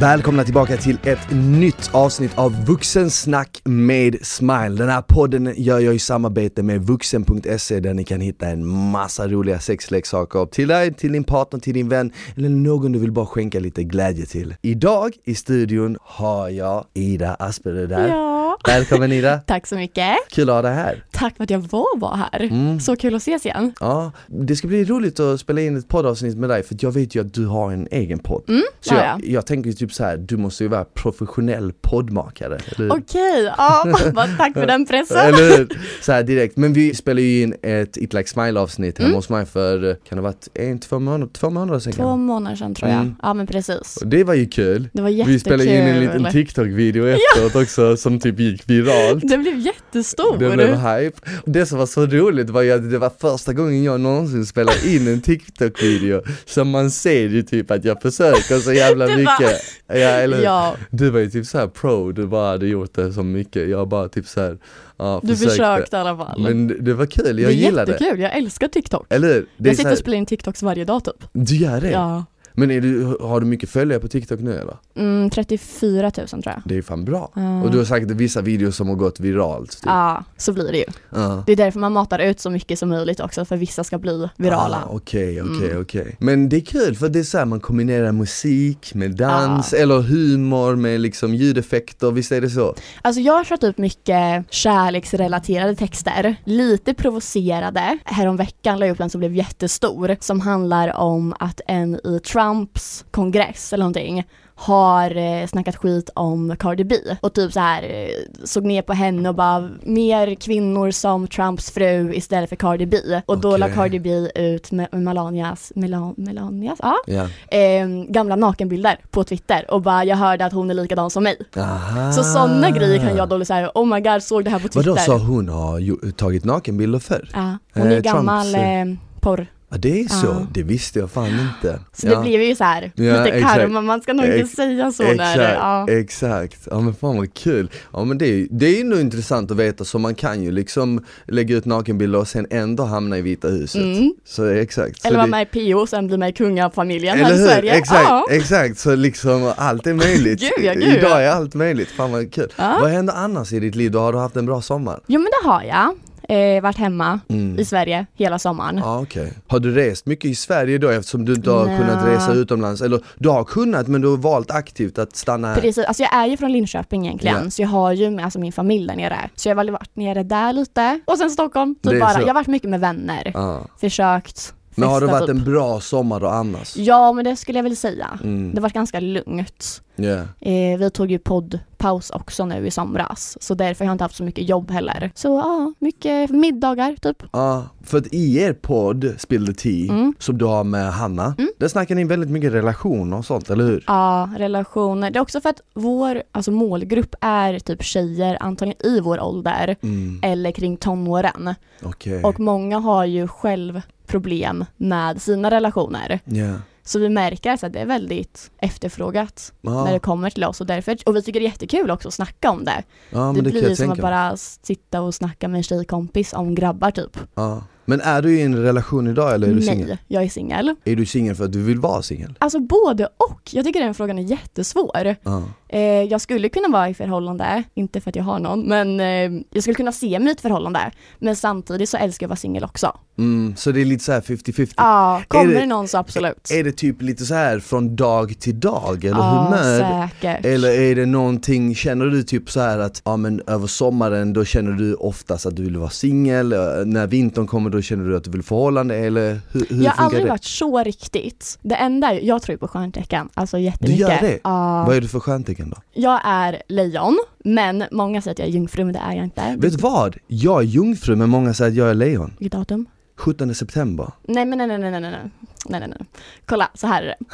Välkomna tillbaka till ett nytt avsnitt av Vuxensnack med Smile. Den här podden gör jag i samarbete med vuxen.se där ni kan hitta en massa roliga sexleksaker till dig, till din partner, till din vän eller någon du vill bara skänka lite glädje till. Idag i studion har jag Ida Asperger där. Ja. Välkommen Ida! Tack så mycket. Kul att ha dig här. Tack för att jag får vara här. Mm. Så kul att ses igen. Ja, det ska bli roligt att spela in ett poddavsnitt med dig för jag vet ju att du har en egen podd. Mm, Så ja, jag, ja. jag tänker typ så här, du måste ju vara professionell poddmakare. Okej, ja, vad- tack för den pressen. Eller hur? Så här direkt. Men vi spelar ju in ett It Like Smile avsnitt hemma Mm. hos mig för, kan det ha varit en, två månader, två månader sedan Två månader sedan tror jag. Mm. Ja men precis. Och Det var ju kul. Det var jättekul. Vi spelade in en liten TikTok-video efteråt också som typ gick viralt. Det blev jättestor. Det blev hype. Det som var så roligt var ju att det var första gången jag någonsin spelade in en TikTok-video. Så man ser ju typ att jag försöker så jävla Det var- mycket. Ja, eller? Ja, Du var ju typ såhär pro, du bara hade gjort det så mycket. Jag bara typ såhär, ja du försökte i alla fall. Men det- det var kul, jag det är gillar det. jättekul, jag älskar TikTok. Eller hur? Det är jag sitter här, och spelar in TikToks varje dag typ. Du gör det? Ja. Men är du, har du mycket följare på TikTok nu eller? Mm, 34 000 tror jag. Det är fan bra. Ja. Och du har sagt vissa videos som har gått viralt. Typ. Ja, så blir det ju. Ja. Det är därför man matar ut så mycket som möjligt också, för vissa ska bli virala. Ah, Okej, okej, Mm. okej. Men det är kul för det är så här, man kombinerar musik med dans eller humor med liksom ljudeffekter, visst är det så? Alltså jag har kört upp mycket kärleksrelaterade texter, lite provocerade. Häromveckan la jag upp en som blev jättestor, som handlar om att en i Trumps kongress eller någonting har eh, snackat skit om Cardi B och typ så här eh, såg ner på henne och bara mer kvinnor som Trumps fru istället för Cardi B och då la. Cardi B ut med Melanias, Melan, Melanias, ja, Ja. eh, gamla nakenbilder på Twitter och bara jag hörde att hon är likadan som mig. Aha. Så sådana grejer kan jag då säga, oh my god, såg det här på Twitter. Vadå, så hon har tagit nakenbilder förr? Ja, hon är Eh, gammal Trumps, eh, porr. Ja det är så, Ja. det visste jag fan inte. Så ja. det blev ju så här, Ja, lite exakt. karma, man ska nog inte Ex- säga så Exakt, när, ja. exakt. Ja men fan vad kul. Ja men det är, det är ju nog intressant att veta så man kan ju liksom lägga ut nakenbilder och sen ändå hamna i Vita huset. Mm. Så exakt. Så Eller vara det- med i PO och sen bli med i kungafamiljen här i? Sverige. Exakt, Ja. exakt. Så liksom allt är möjligt. Gud, ja, gud, Idag är allt möjligt. Fan vad kul. Vad händer annars i ditt liv? Då har du haft en bra sommar? Jo men det har jag. Eh, varit hemma Mm. i Sverige hela sommaren. Ja okej. Har du rest mycket i Sverige då eftersom du inte har Nja. kunnat resa utomlands? Eller du har kunnat men du har valt aktivt att stanna här? Precis, alltså jag är ju från Linköping egentligen, Ja. så jag har ju med alltså min familj där nere. Så jag har väl varit nere där lite, och sen Stockholm, typ bara. så. Jag har varit mycket med vänner, Ja. försökt Men har det varit en bra sommar då annars? Ja men det skulle jag väl säga. Mm. Det var ganska lugnt. Ja. Eh, vi tog ju poddpaus också nu i somras, så därför har jag inte haft så mycket jobb heller. Så ja, mycket middagar typ. Ja, för att i er podd Spill the Tea, Mm. som du har med Hanna, Mm. där snackar ni väldigt mycket relationer och sånt, eller hur? Ja, relationer. Det är också för att vår alltså målgrupp är typ tjejer, antagligen i vår ålder, Mm. eller kring tonåren. Okej. Och många har ju själv problem med sina relationer. Ja. Så vi märker alltså att det är väldigt efterfrågat när det Ja, kommer till oss och därför, och vi tycker det är jättekul också att snacka om det. ja det det blir som att bara sitta och snacka med en tjejkompis om grabbar typ. Ja. Men är du i en relation idag eller är du singel? Nej, jag är singel. Är du singel för att du vill vara singel? Alltså både och. Jag tycker den frågan är jättesvår. Ja. Eh, jag skulle kunna vara i förhållande, inte för att jag har någon, men eh, jag skulle kunna se mig i ett förhållande. Men samtidigt så älskar jag att vara singel också. Mm, så det är lite så här 50-50? Ja, kommer det- det, någon så absolut. Är det typ lite så här från dag till dag eller Ja, humör? säkert. Eller är det någonting, känner du typ så här att ja men över sommaren då känner du oftast att du vill vara singel, eh, när vintern kommer då känner du att du vill förhållande eller hur, hur Jag har aldrig det? varit så riktigt. Det enda, jag tror på stjärntecken, alltså jättemycket. Du gör det? Uh, vad är du för stjärntecken då? Jag är lejon, men många säger att jag är jungfru, men det är jag inte. Vet du vad? Jag är jungfru, men många säger att jag är lejon. Vilket datum? 17 september. Nej, men nej, nej, nej, nej, nej, nej, nej, nej. Kolla, så här är det.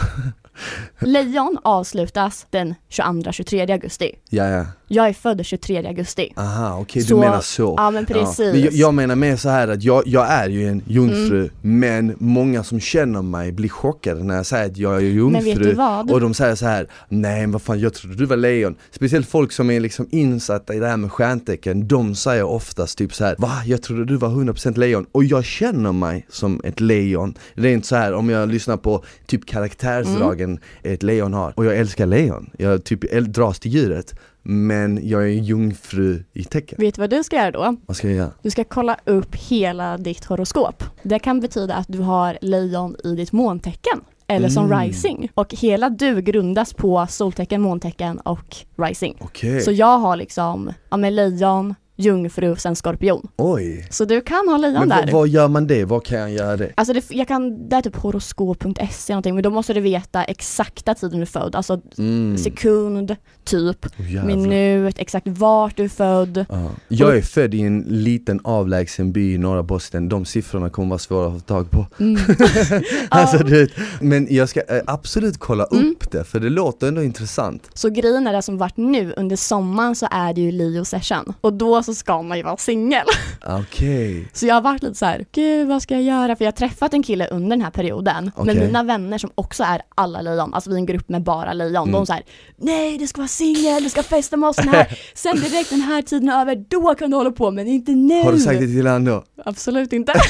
Lejon avslutas den 22-23 augusti. Ja, ja. Jag är född 23 augusti. Aha, okej Så- du menar så. Ja men precis. Ja. Men jag, jag menar mer så här att jag, jag är ju en jungfru Mm. men många som känner mig blir chockade när jag säger att jag är jungfru Men vet du vad? och de säger så här: nej men vad fan jag trodde du var lejon. Speciellt folk som är liksom insatta i det här med stjärntecken, de säger oftast typ så här: va? Jag trodde du var 100% lejon. Och jag känner mig som ett lejon. Rent så här om jag lyssnar på typ karaktärsdragen Mm. ett lejon har. Och jag älskar lejon, jag typ dras till djuret. Men jag är jungfru i tecken. Vet du vad du ska göra då? Vad ska jag göra? Du ska kolla upp hela ditt horoskop. Det kan betyda att du har lejon i ditt måntecken. Eller som Mm. rising. Och hela du grundas på soltecken, måntecken och rising. Okej, Så jag har liksom, ja men lejon, jungfru, sen skorpion. oj. Så du kan ha lejon Men där. vad, vad gör man det? Vad kan jag göra det? Alltså det, jag kan, det är typ horoskop.se någonting, men då måste du veta exakta tiden du är född. Alltså Mm. sekund, typ, Oh, minut, exakt vart du är född. Ja. Jag är född i en liten avlägsen by i norra Boston, de siffrorna kommer vara svåra att få tag på. Mm. alltså, du vet, men jag ska eh, absolut kolla Mm. upp det, för det låter ändå intressant. Så grejen är det som varit nu under sommaren så är det ju Leo session och då så ska man ju vara singel. Okej. Så jag har varit lite så här, gud vad ska jag göra? För jag har träffat en kille under den här perioden. Men Okej. mina vänner som också är alla lejon, alltså vi är en grupp med bara lejon, Mm. de säger nej du ska vara singel, du ska festa med oss den här, sen direkt den här tiden är över, då kan du hålla på men inte nu. Har du sagt det till honom då? Absolut inte.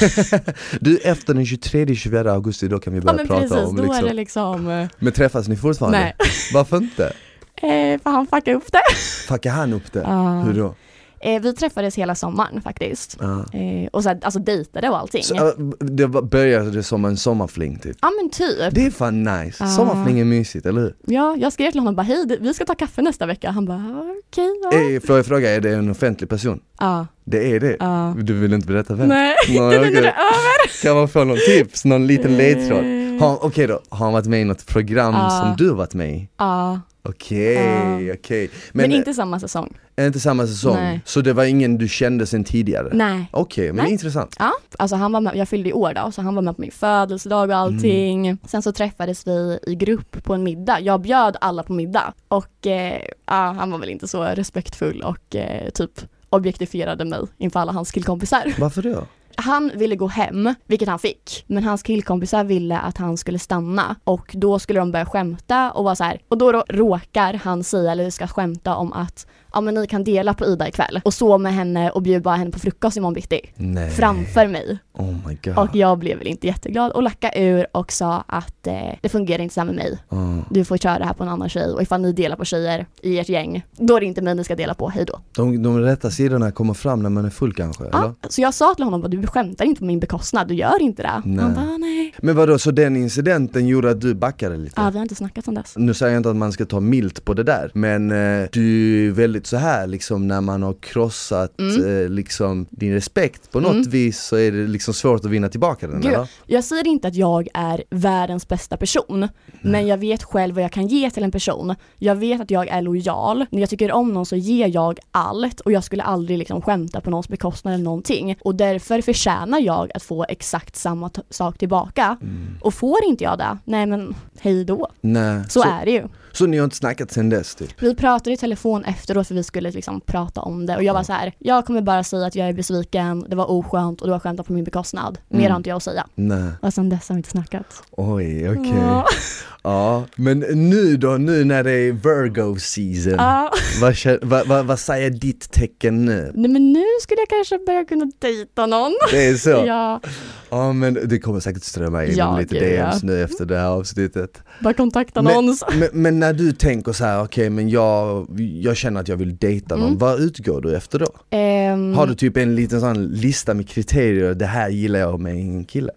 Du, efter den 23-24 augusti, då kan vi ja börja men prata precis, om då är liksom. det liksom, eh, Men träffas ni fortfarande? nej. Varför inte? Eh, för han fuckade upp det. Fuckar han upp det? Ja. Hur då? Eh, vi träffades hela sommaren faktiskt. Ja. Eh, och så här, alltså dejtade och allting. Så, äh, det började som en sommarfling typ? Ja men typ. Det är fan nice, Ja. sommarfling är mysigt, eller hur? Ja, jag skrev till honom bara hej, vi ska ta kaffe nästa vecka. Han bara "Ja, okej, ja. Eh, Får jag fråga, är det en offentlig person? Ja, Det är det? Du vill inte berätta vem? Nej, okej. det är över. Kan man få någon tips, någon liten ledtråd? Eh, Har- Okej då, har han varit med i något program som du har varit med i? Ja, Okej, Ja. okej. men, Men, inte samma säsong. är inte samma säsong? Nej. Så det var ingen du kände sen tidigare? Nej. Okej, men Nej. intressant. Ja, alltså han var med, jag fyllde i år då, så han var med på min födelsedag och allting. Mm. Sen så träffades vi i grupp på en middag. Jag bjöd alla på middag och eh, ja, han var väl inte så respektfull och eh, typ objektifierade mig inför alla hans killkompisar. Varför då? Han ville gå hem, vilket han fick, men hans killkompisar ville att han skulle stanna och då skulle de börja skämta och vara så här. och då råkar han säga, eller ska skämta om att ja men ni kan dela på Ida ikväll och sova med henne och bjuda henne på frukost imorgon bitti. Nej. Framför mig. Oh my god. Och jag blev väl inte jätteglad och lackade ur och sa att eh, det fungerar inte så här med mig. Ah. Du får köra det här på en annan tjej och ifall ni delar på tjejer i ert gäng, då är det inte mig ni ska dela på, hej då. De, de rätta sidorna kommer fram när man är full kanske, eller? Ja, så jag sa till honom att du skämtar inte på min bekostnad, du gör inte det. Nej. Han bara nej. Men vadå, så den incidenten gjorde att du backade lite? Ja, vi har inte snackat sedan dess. Nu säger jag inte att man ska ta milt på det där, men eh, du är väldigt så här liksom när man har krossat Mm. eh, liksom din respekt på något Mm. vis så är det liksom svårt att vinna tillbaka den Gud, eller? Jag säger inte att jag är världens bästa person, men jag vet själv vad jag kan ge till en person. Jag vet att jag är lojal. När jag tycker om någon så ger jag allt och jag skulle aldrig liksom skämta på någons bekostnad eller någonting. Och därför förtjänar jag att få exakt samma sak tillbaka. Mm. Och får inte jag det, nej men hej då. Nej. Så, är det ju. så ni har inte snackat sen dess typ? Vi pratade i telefon efteråt för vi skulle liksom prata om det och jag var så här, jag kommer bara säga att jag är besviken, det var oskönt och du har skämtat på min bekostnad. Mer Mm. har inte jag att säga. Nej. Och sen dess har vi inte snackat. Oj, okej. Ja. Ja, men nu då, nu när det är Virgo season, Ja. vad, vad, vad, vad säger ditt tecken nu? Nej men nu skulle jag kanske börja kunna dejta någon. Det är så? Ja, Ja men det kommer säkert strömma in Ja, lite ja. DMs nu efter det här avsnittet. bara kontakta Men- någon. Men, men när du tänker så här, okej men jag, jag känner att jag vill dejta någon, Mm. vad utgår du efter då? Ehm, Har du typ en liten sån lista med kriterier, det här gillar jag med en kille?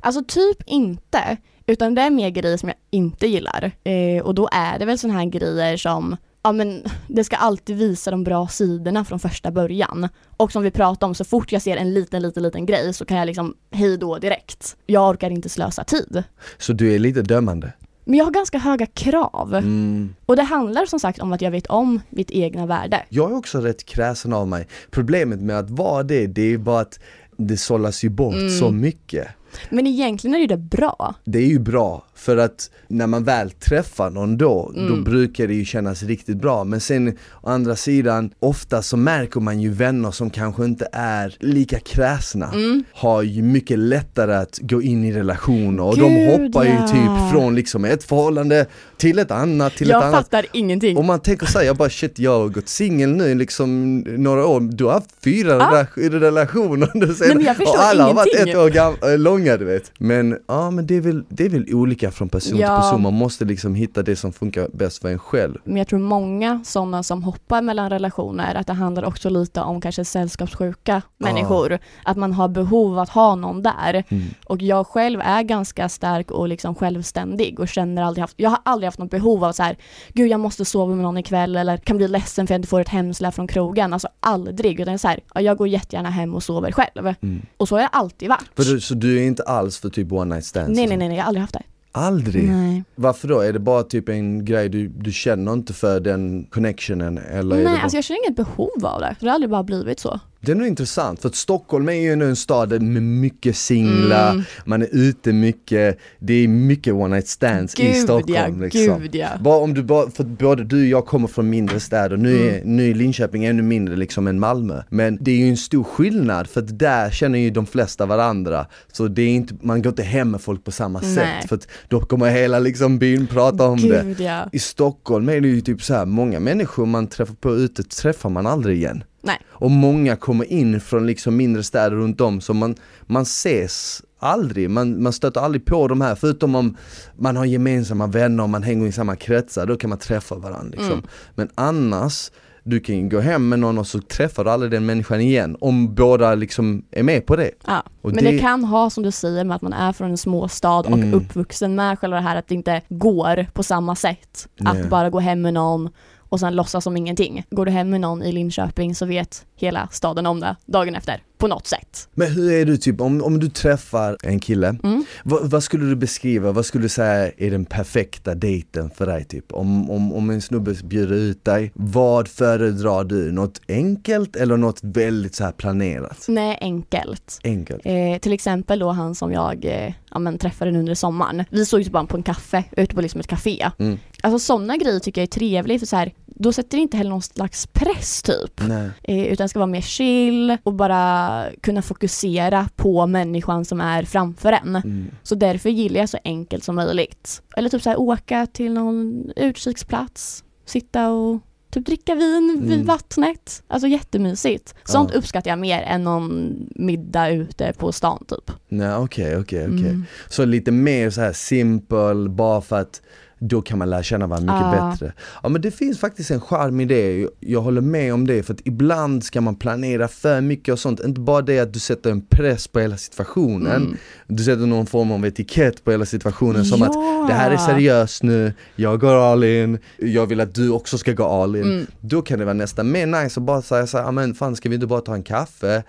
Alltså typ inte, utan det är mer grejer som jag inte gillar. Eh, och då är det väl sådana här grejer som Ja men det ska alltid visa de bra sidorna från första början. Och som vi pratade om, så fort jag ser en liten, liten, liten grej så kan jag liksom hej då direkt. Jag orkar inte slösa tid. Så du är lite dömande? Men jag har ganska höga krav. Mm. Och det handlar som sagt om att jag vet om mitt egna värde. Jag är också rätt kräsen av mig. Problemet med att vara det, det är bara att det sållas ju bort Mm. så mycket. Men egentligen är det ju det bra. Det är ju bra, för att när man väl träffar någon då, då Mm. brukar det ju kännas riktigt bra. Men sen å andra sidan, ofta så märker man ju vänner som kanske inte är lika kräsna. Mm. Har ju mycket lättare att gå in i relationer och de Gud, hoppar ju ja. typ från liksom ett förhållande till ett annat, till ett Jag annat. fattar ingenting. Och man tänker såhär, jag bara shit jag har gått singel nu liksom några år, du har haft fyra Ah. rela- relationer under jag förstår och alla har varit ingenting. ett år långa du vet. Men ja men det är väl, det är väl olika från person Ja. till person, man måste liksom hitta det som funkar bäst för en själv. Men jag tror många sådana som hoppar mellan relationer, att det handlar också lite om kanske sällskapssjuka människor. Att man har behov att ha någon där. Mm. Och jag själv är ganska stark och liksom självständig och känner aldrig haft, jag har aldrig haft något behov av så här, gud jag måste sova med någon ikväll eller kan bli ledsen för att jag inte får ett hemsläp från krogen. Alltså aldrig, utan så här, ja, jag går jättegärna hem och sover själv. Mm. Och så har jag alltid varit. Du, så du är inte alls för typ one night stands? nej, nej, nej, nej, jag har aldrig haft det. Aldrig? Nej. Varför då? Är det bara typ en grej du, du känner inte för den connectionen eller Nej, bara... alltså jag känner inget behov av det. Det har aldrig bara blivit så. Det är nog intressant för att Stockholm är ju en stad med mycket singlar, Mm. man är ute mycket, det är mycket one night stands i Gud Stockholm ja, liksom. gud ja. Bara om du bara, för både du och jag kommer från mindre städer, nu är, Mm. nu är Linköping ännu mindre liksom än Malmö. Men det är ju en stor skillnad för att där känner ju de flesta varandra. Så det är inte, man går inte hem med folk på samma Nej. sätt för att då kommer hela liksom byn prata om det. Gud ja. I Stockholm är det ju typ så här, många människor man träffar på ute träffar man aldrig igen. Nej. Och många kommer in från liksom mindre städer runt om så man, man ses aldrig, man, man stöter aldrig på de här förutom om man har gemensamma vänner och man hänger i samma kretsar, då kan man träffa varandra liksom. Mm. Men annars, du kan gå hem med någon och så träffar du aldrig den människan igen om båda liksom är med på det. Ja. Och Men det- det... kan ha som du säger med att man är från en småstad och Mm. uppvuxen med själva det här att det inte går på samma sätt. Nej. Att bara gå hem med någon och sen låtsas som ingenting. Går du hem med någon i Linköping så vet hela staden om det dagen efter, på något sätt. Men hur är du typ, om, om du träffar en kille, Mm. vad, vad skulle du beskriva, vad skulle du säga är den perfekta dejten för dig typ? Om, om, om en snubbe bjuder ut dig, vad föredrar du? Något enkelt eller något väldigt så här planerat? Nej, enkelt. Enkelt. Eh, till exempel då han som jag eh, ja, men, träffade nu under sommaren. Vi såg ju bara på en kaffe ute på liksom ett café. Mm. Alltså sådana grejer tycker jag är trevligt för så här, då sätter det inte heller någon slags press typ. Eh, utan ska vara mer chill och bara kunna fokusera på människan som är framför en. Mm. Så därför gillar jag så enkelt som möjligt. Eller typ så här åka till någon utkiksplats, sitta och typ dricka vin vid Mm. vattnet. Alltså jättemysigt. Sånt Ja. uppskattar jag mer än någon middag ute på stan typ. Nej okej, okej, okej. Mm. Så lite mer så här simpel, bara för att då kan man lära känna varandra mycket Ja. bättre. Ja men det finns faktiskt en charm i det, jag, jag håller med om det för att ibland ska man planera för mycket och sånt, inte bara det att du sätter en press på hela situationen, Mm. du sätter någon form av etikett på hela situationen som Ja. att det här är seriöst nu, jag går all in, jag vill att du också ska gå all in. Mm. Då kan det vara nästan mer nice att bara säga såhär, men fan ska vi inte bara ta en kaffe,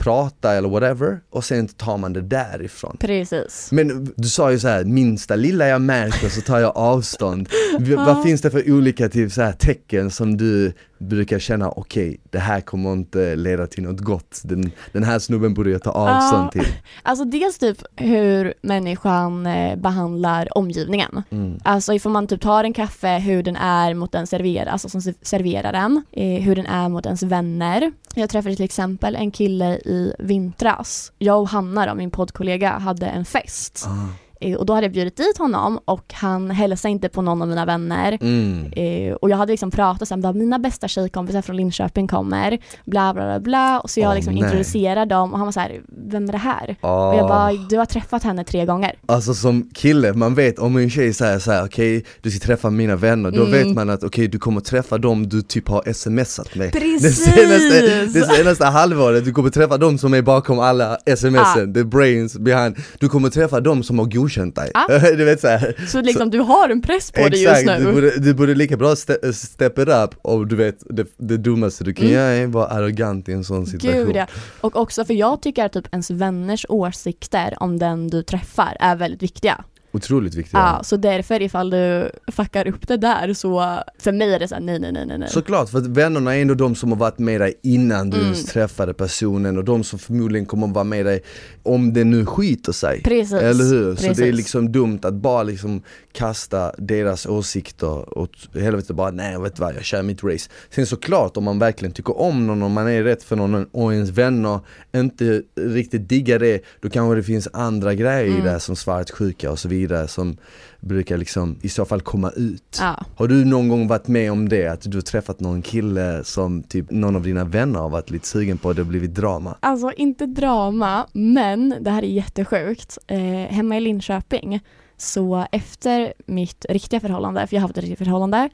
prata eller whatever och sen tar man det därifrån. Precis. Men du sa ju så här, minsta lilla jag märker så tar jag avstånd. V- Vad finns det för olika typ så här tecken som du brukar känna, okej det här kommer inte leda till något gott, den, den här snubben borde jag ta avstånd Ja. till. Alltså dels typ hur människan eh, behandlar omgivningen. Mm. Alltså ifall man typ tar en kaffe, hur den är mot den serverar, alltså som se- serverar den, eh, hur den är mot ens vänner. Jag träffade till exempel en kille i i vintras. Jag och Hanna då, min poddkollega, hade en fest. Ah. Eh, och då hade jag bjudit dit honom och han hälsade inte på någon av mina vänner. Mm. Eh, och jag hade liksom pratat så här, bara, mina bästa tjejkompisar från Linköping kommer, bla bla bla bla. Och så jag Åh, liksom introducerar dem och han var så här, vem är det här? Ah. Och jag bara, du har träffat henne tre gånger. Alltså som kille, man vet om en tjej säger såhär, okej du ska träffa mina vänner, då Mm. vet man att okej du kommer träffa dem du typ har smsat med. Precis! Det senaste, det senaste halvåret, du kommer träffa dem som är bakom alla smsen, the brains behind, du kommer träffa dem som har godkänt dig. Ah. du vet såhär, Så liksom du har en press på dig just exakt, nu. du borde, du borde lika bra ste, step it up och du vet, det, det dummaste du kan Mm. göra är att vara arrogant i en sån situation. Gud ja. Och också för jag tycker att typ ens vänners åsikter om den du träffar är väldigt viktiga. Otroligt viktigt. Ja, så därför ifall du fuckar upp det där så, för mig är det såhär nej nej nej nej. Såklart, för att vännerna är ändå de som har varit med dig innan du Mm. ens träffade personen och de som förmodligen kommer att vara med dig om det nu skiter sig. Precis. Eller hur? Så det är Precis. liksom dumt att bara liksom kasta deras åsikter åt helvete bara nej vet du vad, jag kör mitt race. Sen såklart om man verkligen tycker om någon, om man är rätt för någon och ens vänner inte riktigt diggar det, då kanske det finns andra grejer Mm. i det som svartsjuka och så vidare som brukar liksom i så fall komma ut. Ja. Har du någon gång varit med om det? Att du har träffat någon kille som typ någon av dina vänner har varit lite sugen på och det har blivit drama? Alltså inte drama, men det här är jättesjukt. Eh, hemma i Linköping, så efter mitt riktiga förhållande, för jag har haft ett riktigt förhållande,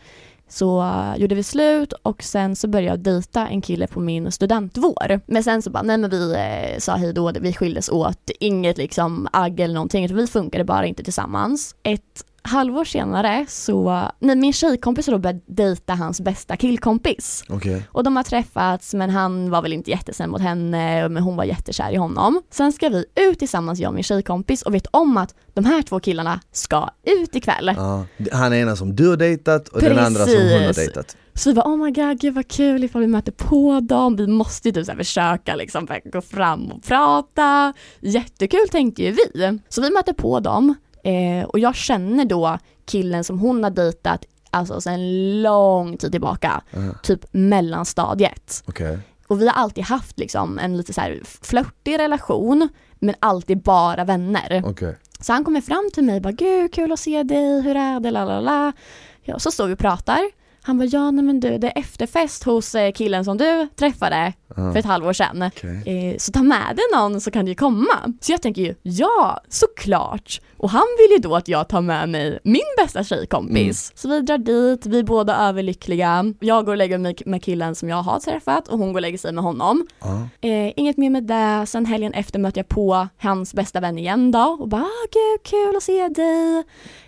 så gjorde vi slut och sen så började jag dejta en kille på min studentvår. Men sen så bara, nej men vi eh, sa hej då, vi skildes åt, inget liksom agg eller någonting, utan vi funkade bara inte tillsammans. Ett halvår senare så, nej min tjejkompis då börjat dejta hans bästa killkompis. Okej. Och de har träffats men han var väl inte jättesnäll mot henne men hon var jättekär i honom. Sen ska vi ut tillsammans jag och min tjejkompis och vet om att de här två killarna ska ut ikväll. Ja. Han är ena som du har dejtat och den andra som hon har Precis. dejtat. Så vi bara oh my god, gud vad kul ifall vi möter på dem, vi måste ju typ så här försöka liksom gå fram och prata. Jättekul tänkte ju vi. Så vi möter på dem eh, och jag känner då killen som hon har dejtat alltså sedan lång tid tillbaka, Ja. typ mellanstadiet. Okej. Och vi har alltid haft liksom en lite så här flörtig relation men alltid bara vänner. Okej. Så han kommer fram till mig och bara gud kul att se dig, hur är det, la la la. Ja, så står vi och pratar. Han bara ja nej men du det är efterfest hos eh, killen som du träffade Ja. för ett halvår sedan. Okej. Eh, så ta med dig någon så kan du ju komma. Så jag tänker ju ja såklart. Och han vill ju då att jag tar med mig min bästa tjejkompis. Så vi drar dit, vi är båda överlyckliga. Jag går och lägger mig med killen som jag har träffat och hon går och lägger sig med honom. Ja. Eh, inget mer med det, sen helgen efter möter jag på hans bästa vän igen då och bara ah, gud kul att se dig.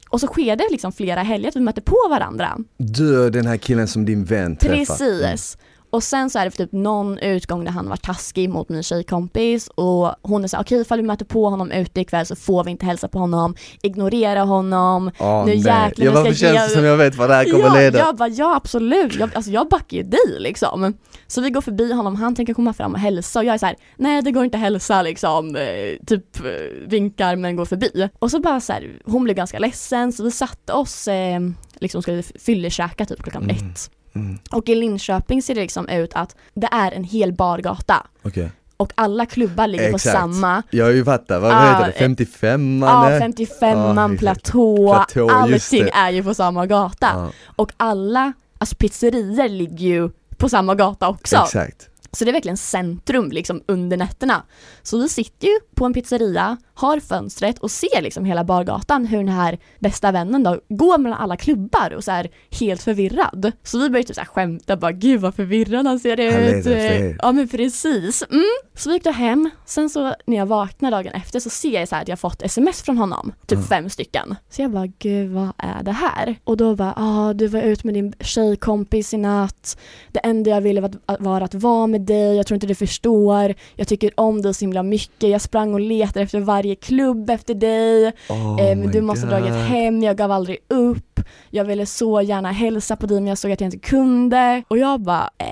Och så sker det liksom flera helger att vi möter på varandra. Du den här killen som din vän träffar. Precis. Och sen så är det för typ någon utgång där han var taskig mot min tjejkompis och hon är såhär okej ifall vi möter på honom ute ikväll så får vi inte hälsa på honom, ignorera honom. Åh, Nu nej. jäklar, Ja, nu varför känns jag- det som jag vet vad det här kommer ja, leda? jag bara ja absolut, jag, alltså jag backar ju dig liksom. Så vi går förbi honom, han tänker komma fram och hälsa och jag är så här: nej det går inte att hälsa liksom, eh, typ eh, vinkar men går förbi. Och så bara så här, hon blev ganska ledsen så vi satte oss, eh, liksom skulle fyllekäka typ klockan Mm. ett. Mm. Och i Linköping ser det liksom ut att det är en hel bargata Okej. och alla klubbar ligger på Exakt. samma. Jag har ju fattat, vad Ja, heter det? eh, 55 Ja, eller? 55an, Ja, platå, platå, just allting är ju på samma gata. Ja, Och alla, alltså pizzerior ligger ju på samma gata också. exakt. Så det är verkligen centrum liksom under nätterna. Så vi sitter ju på en pizzeria, har fönstret och ser liksom hela bargatan hur den här bästa vännen då går mellan alla klubbar och så är helt förvirrad. Så vi börjar typ så här skämta bara gud vad förvirrad han ser ut. er. Ja men precis. Mm. Så vi gick då hem, sen så när jag vaknar dagen efter så ser jag så här att jag fått sms från honom, typ Ja. fem stycken. Så jag bara gud vad är det här? Och då bara ah du var ut med din tjejkompis i natt det enda jag ville var att, var att vara med dig, jag tror inte du förstår, jag tycker om dig så himla mycket, jag sprang och letade efter varje klubb efter dig, Oh eh, du måste ha dragit hem, jag gav aldrig upp, jag ville så gärna hälsa på dig men jag såg att jag inte kunde och jag bara eh,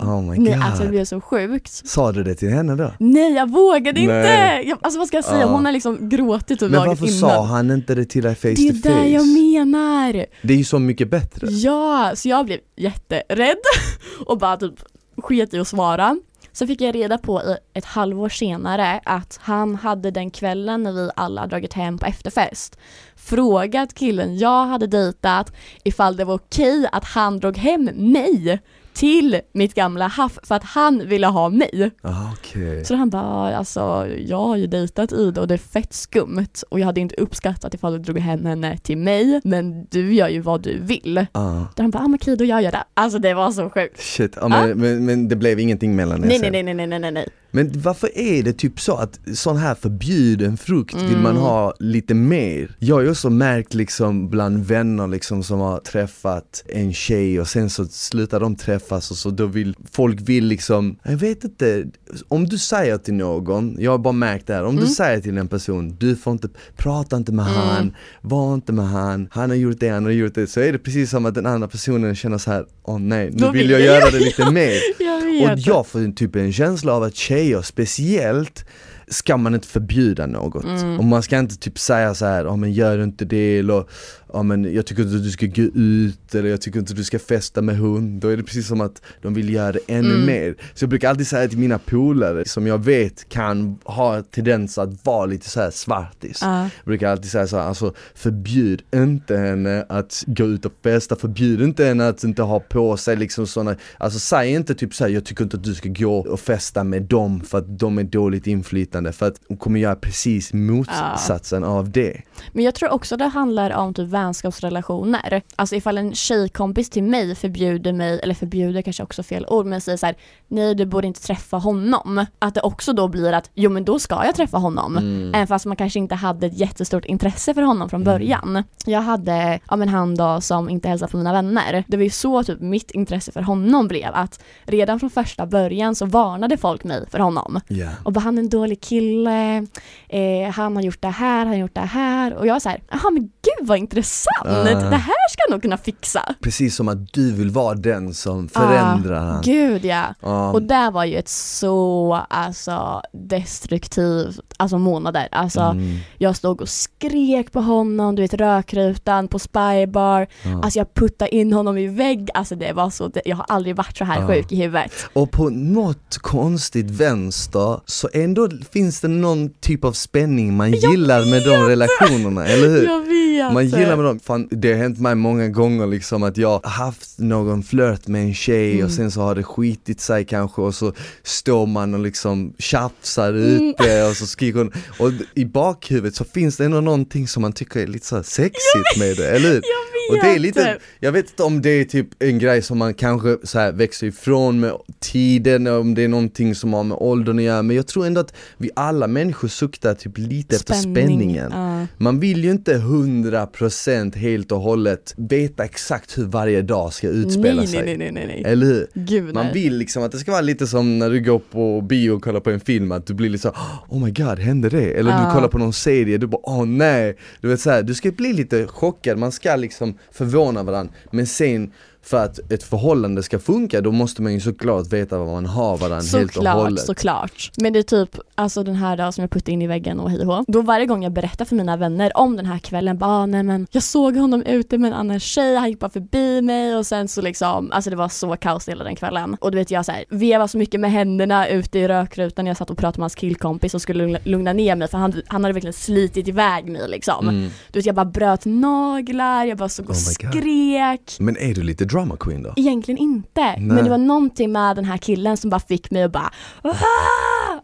Oh my nej god. alltså det blev så sjukt. Sa du det till henne då? Nej jag vågade inte! Nej. Jag, alltså vad ska jag säga, Ja. hon har liksom gråtit typ Men varför innan. sa han inte det till dig face det är to face? det jag menar! Det är ju så mycket bättre. Ja, så jag blev jätterädd och bara typ sket i att svara. Så fick jag reda på ett halvår senare att han hade den kvällen när vi alla dragit hem på efterfest frågat killen jag hade dejtat ifall det var okej att han drog hem mig till mitt gamla haff för att han ville ha mig. Ah, okej. Så han bara, alltså jag har ju dejtat Ida och det är fett skumt och jag hade inte uppskattat ifall du drog hem henne till mig men du gör ju vad du vill. Ah. Där han bara, ah, men okej då gör jag det. Alltså det var så sjukt. Shit, ja, men, men, men det blev ingenting mellan er Nej nej nej nej nej nej nej. Men varför är det typ så att sån här förbjuden frukt vill man Mm. ha lite mer? Jag har ju också märkt liksom bland vänner liksom som har träffat en tjej och sen så slutar de träffas och så då vill folk vill liksom, jag vet inte, om du säger till någon, jag har bara märkt det här, om du Mm. säger till en person, du får inte, prata inte med han, var inte med han, han har gjort det, han har gjort det, så är det precis som att den andra personen känner så här, åh nej, nu vill jag jag göra det lite mer. Jag Och jag får typ en känsla av att tjejer speciellt ska man inte förbjuda något. Mm. Och man ska inte typ säga så här, ja men gör inte det eller ja men jag tycker inte du ska gå ut eller jag tycker inte du ska festa med hund. Då är det precis som att de vill göra det ännu Mm. mer. Så jag brukar alltid säga till mina polare som jag vet kan ha tendens att vara lite så här svartis. Ja. Jag brukar alltid säga så här, alltså förbjud inte henne att gå ut och festa, förbjud inte henne att inte ha på sig liksom sådana, alltså säg inte typ så här, jag tycker inte att du ska gå och festa med dem för att de är dåligt inflytande, för att hon kommer göra precis motsatsen av det. Men jag tror också det handlar om typ vänskapsrelationer. Alltså ifall en tjejkompis till mig förbjuder mig, eller förbjuder kanske också fel ord, men säger så här: nej du borde inte träffa honom. Att det också då blir att, jo men då ska jag träffa honom. Mm. Även fast man kanske inte hade ett jättestort intresse för honom från början. Jag hade, ja men han då som inte hälsade på mina vänner. Det var ju så typ mitt intresse för honom blev att redan från första början så varnade folk mig för honom. Ja. Och bara han är en dålig kille, eh, han har gjort det här, han har gjort det här. Och jag var så här, jaha men gud vad intressant, Ah. det här ska jag nog kunna fixa. Precis som att du vill vara den som förändrar han. Gud ja. Ja. Och det var ju ett så alltså destruktivt, alltså månader. Alltså Mm. jag stod och skrek på honom, du vet rökrutan på spybar. Ja. Alltså jag puttade in honom i vägg, alltså det var så, jag har aldrig varit så här sjuk i huvudet. Och på något konstigt vänster så ändå finns det någon typ av spänning man gillar med de relationerna, eller hur? Jag vet! Man gillar med dem, fan, det har hänt mig många gånger liksom att jag haft någon flört med en tjej Mm. och sen så har det skitit sig kanske och så står man och liksom tjafsar Mm. ute och så skriker hon och i bakhuvudet så finns det ändå någonting som man tycker är lite så sexigt med det, eller hur? Och det är lite, jag vet inte om det är typ en grej som man kanske så här växer ifrån med tiden, om det är någonting som har med åldern att göra, men jag tror ändå att vi alla människor suktar typ lite efter spänningen. Ja. Man vill ju inte 100% helt och hållet veta exakt hur varje dag ska utspela nej, sig. nej, nej, nej, nej. Eller hur? Gud Man nej. vill liksom att det ska vara lite som när du går på bio och kollar på en film, att du blir lite så Oh my god, hände det? Eller Ja. du kollar på någon serie, du bara åh nej! Du vet så här, du ska bli lite chockad, man ska liksom förvåna varandra, men sen för att ett förhållande ska funka, då måste man ju såklart veta vad man har varandra helt och hållet. såklart. Men det är typ, alltså den här då som jag puttade in i väggen och hej. Då varje gång jag berättar för mina vänner om den här kvällen, bara ah, nej men jag såg honom ute med en annan tjej, han gick bara förbi mig och sen så liksom, alltså det var så kaos hela den kvällen. Och du vet jag såhär, vevade så mycket med händerna ute i rökrutan, jag satt och pratade med hans killkompis och skulle lugna, lugna ner mig för han, han hade verkligen slitit iväg mig liksom. Mm. Du vet jag bara bröt naglar, jag bara stod och Oh skrek. Men är du lite drama queen då? Egentligen inte, men det var någonting med den här killen som bara fick mig att bara "Ah!"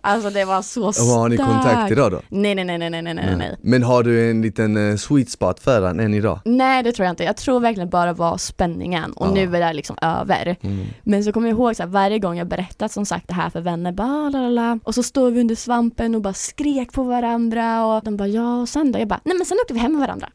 Alltså det var så starkt. har ni kontakt idag då? Nej nej nej nej nej nej nej nej. Men har du en liten eh, sweet spot för han än idag? Nej det tror jag inte, jag tror verkligen bara var spänningen och Ja. nu är det liksom över. Mm. Men så kommer jag ihåg så här, varje gång jag berättat som sagt det här för vänner, bara la, la, la. och så står vi under svampen och bara skrek på varandra och de bara ja och sen då? Jag bara nej men sen åkte vi hem med varandra.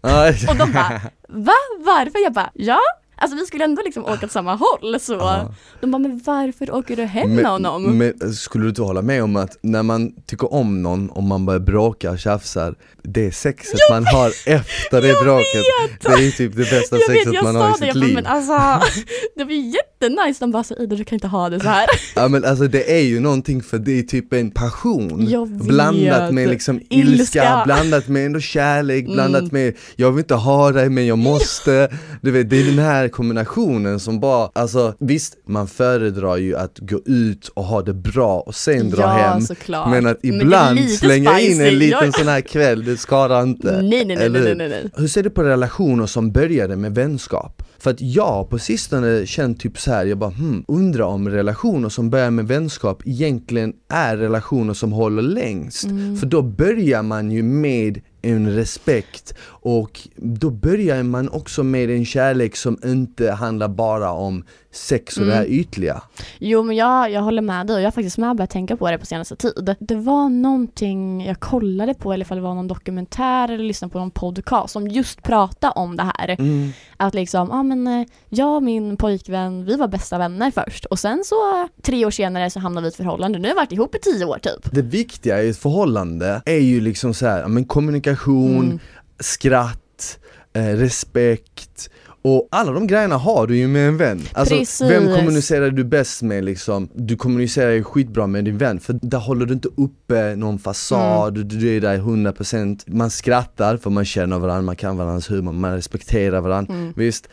Och de bara va? Varför? Jag bara ja. Alltså vi skulle ändå liksom åka åt samma håll så Ja. de bara men varför åker du hem med honom? men skulle du inte hålla med om att när man tycker om någon och man börjar bråka och tjafsar Det sexet man har efter det bråket Det är typ det bästa jag sexet vet, jag man har i det, sitt jag bara, liv men alltså det var jättenice, de bara så Ida du kan inte ha det så här. Ja men alltså det är ju någonting för det är typ en passion Jag vet. Blandat med liksom ilska, Ilska. blandat med ändå kärlek, Mm. blandat med jag vill inte ha dig men jag måste Du vet det är den här kombinationen som bara, alltså visst man föredrar ju att gå ut och ha det bra och sen dra ja, hem såklart. Men att ibland lite slänga in spicy. en liten Jag- sån här kväll, det skadar inte Nej nej nej nej nej nej. Hur ser du på relationer som började med vänskap? För att jag på sistone känt typ så här, jag bara hmm, undrar om relationer som börjar med vänskap egentligen är relationer som håller längst. Mm. För då börjar man ju med en respekt. Och då börjar man också med en kärlek som inte handlar bara om sex och det här ytliga. Jo men jag, jag håller med dig och jag har faktiskt med börjat tänka på det på senaste tid. Det var någonting jag kollade på, eller ifall det var någon dokumentär eller lyssnade på någon podcast som just pratade om det här. Mm. Att liksom, ja ah, men eh, jag och min pojkvän, vi var bästa vänner först och sen så tre år senare så hamnade vi i ett förhållande. Nu har vi varit ihop i tio år typ. Det viktiga i ett förhållande är ju liksom så här, men kommunikation, Mm. skratt, eh, respekt och alla de grejerna har du ju med en vän. Alltså, Precis. vem kommunicerar du bäst med liksom? Du kommunicerar ju skitbra med din vän för där håller du inte uppe någon fasad, Mm. du, är där 100% Man skrattar för man känner varandra, man kan varandras humor, man respekterar varandra Mm. Visst,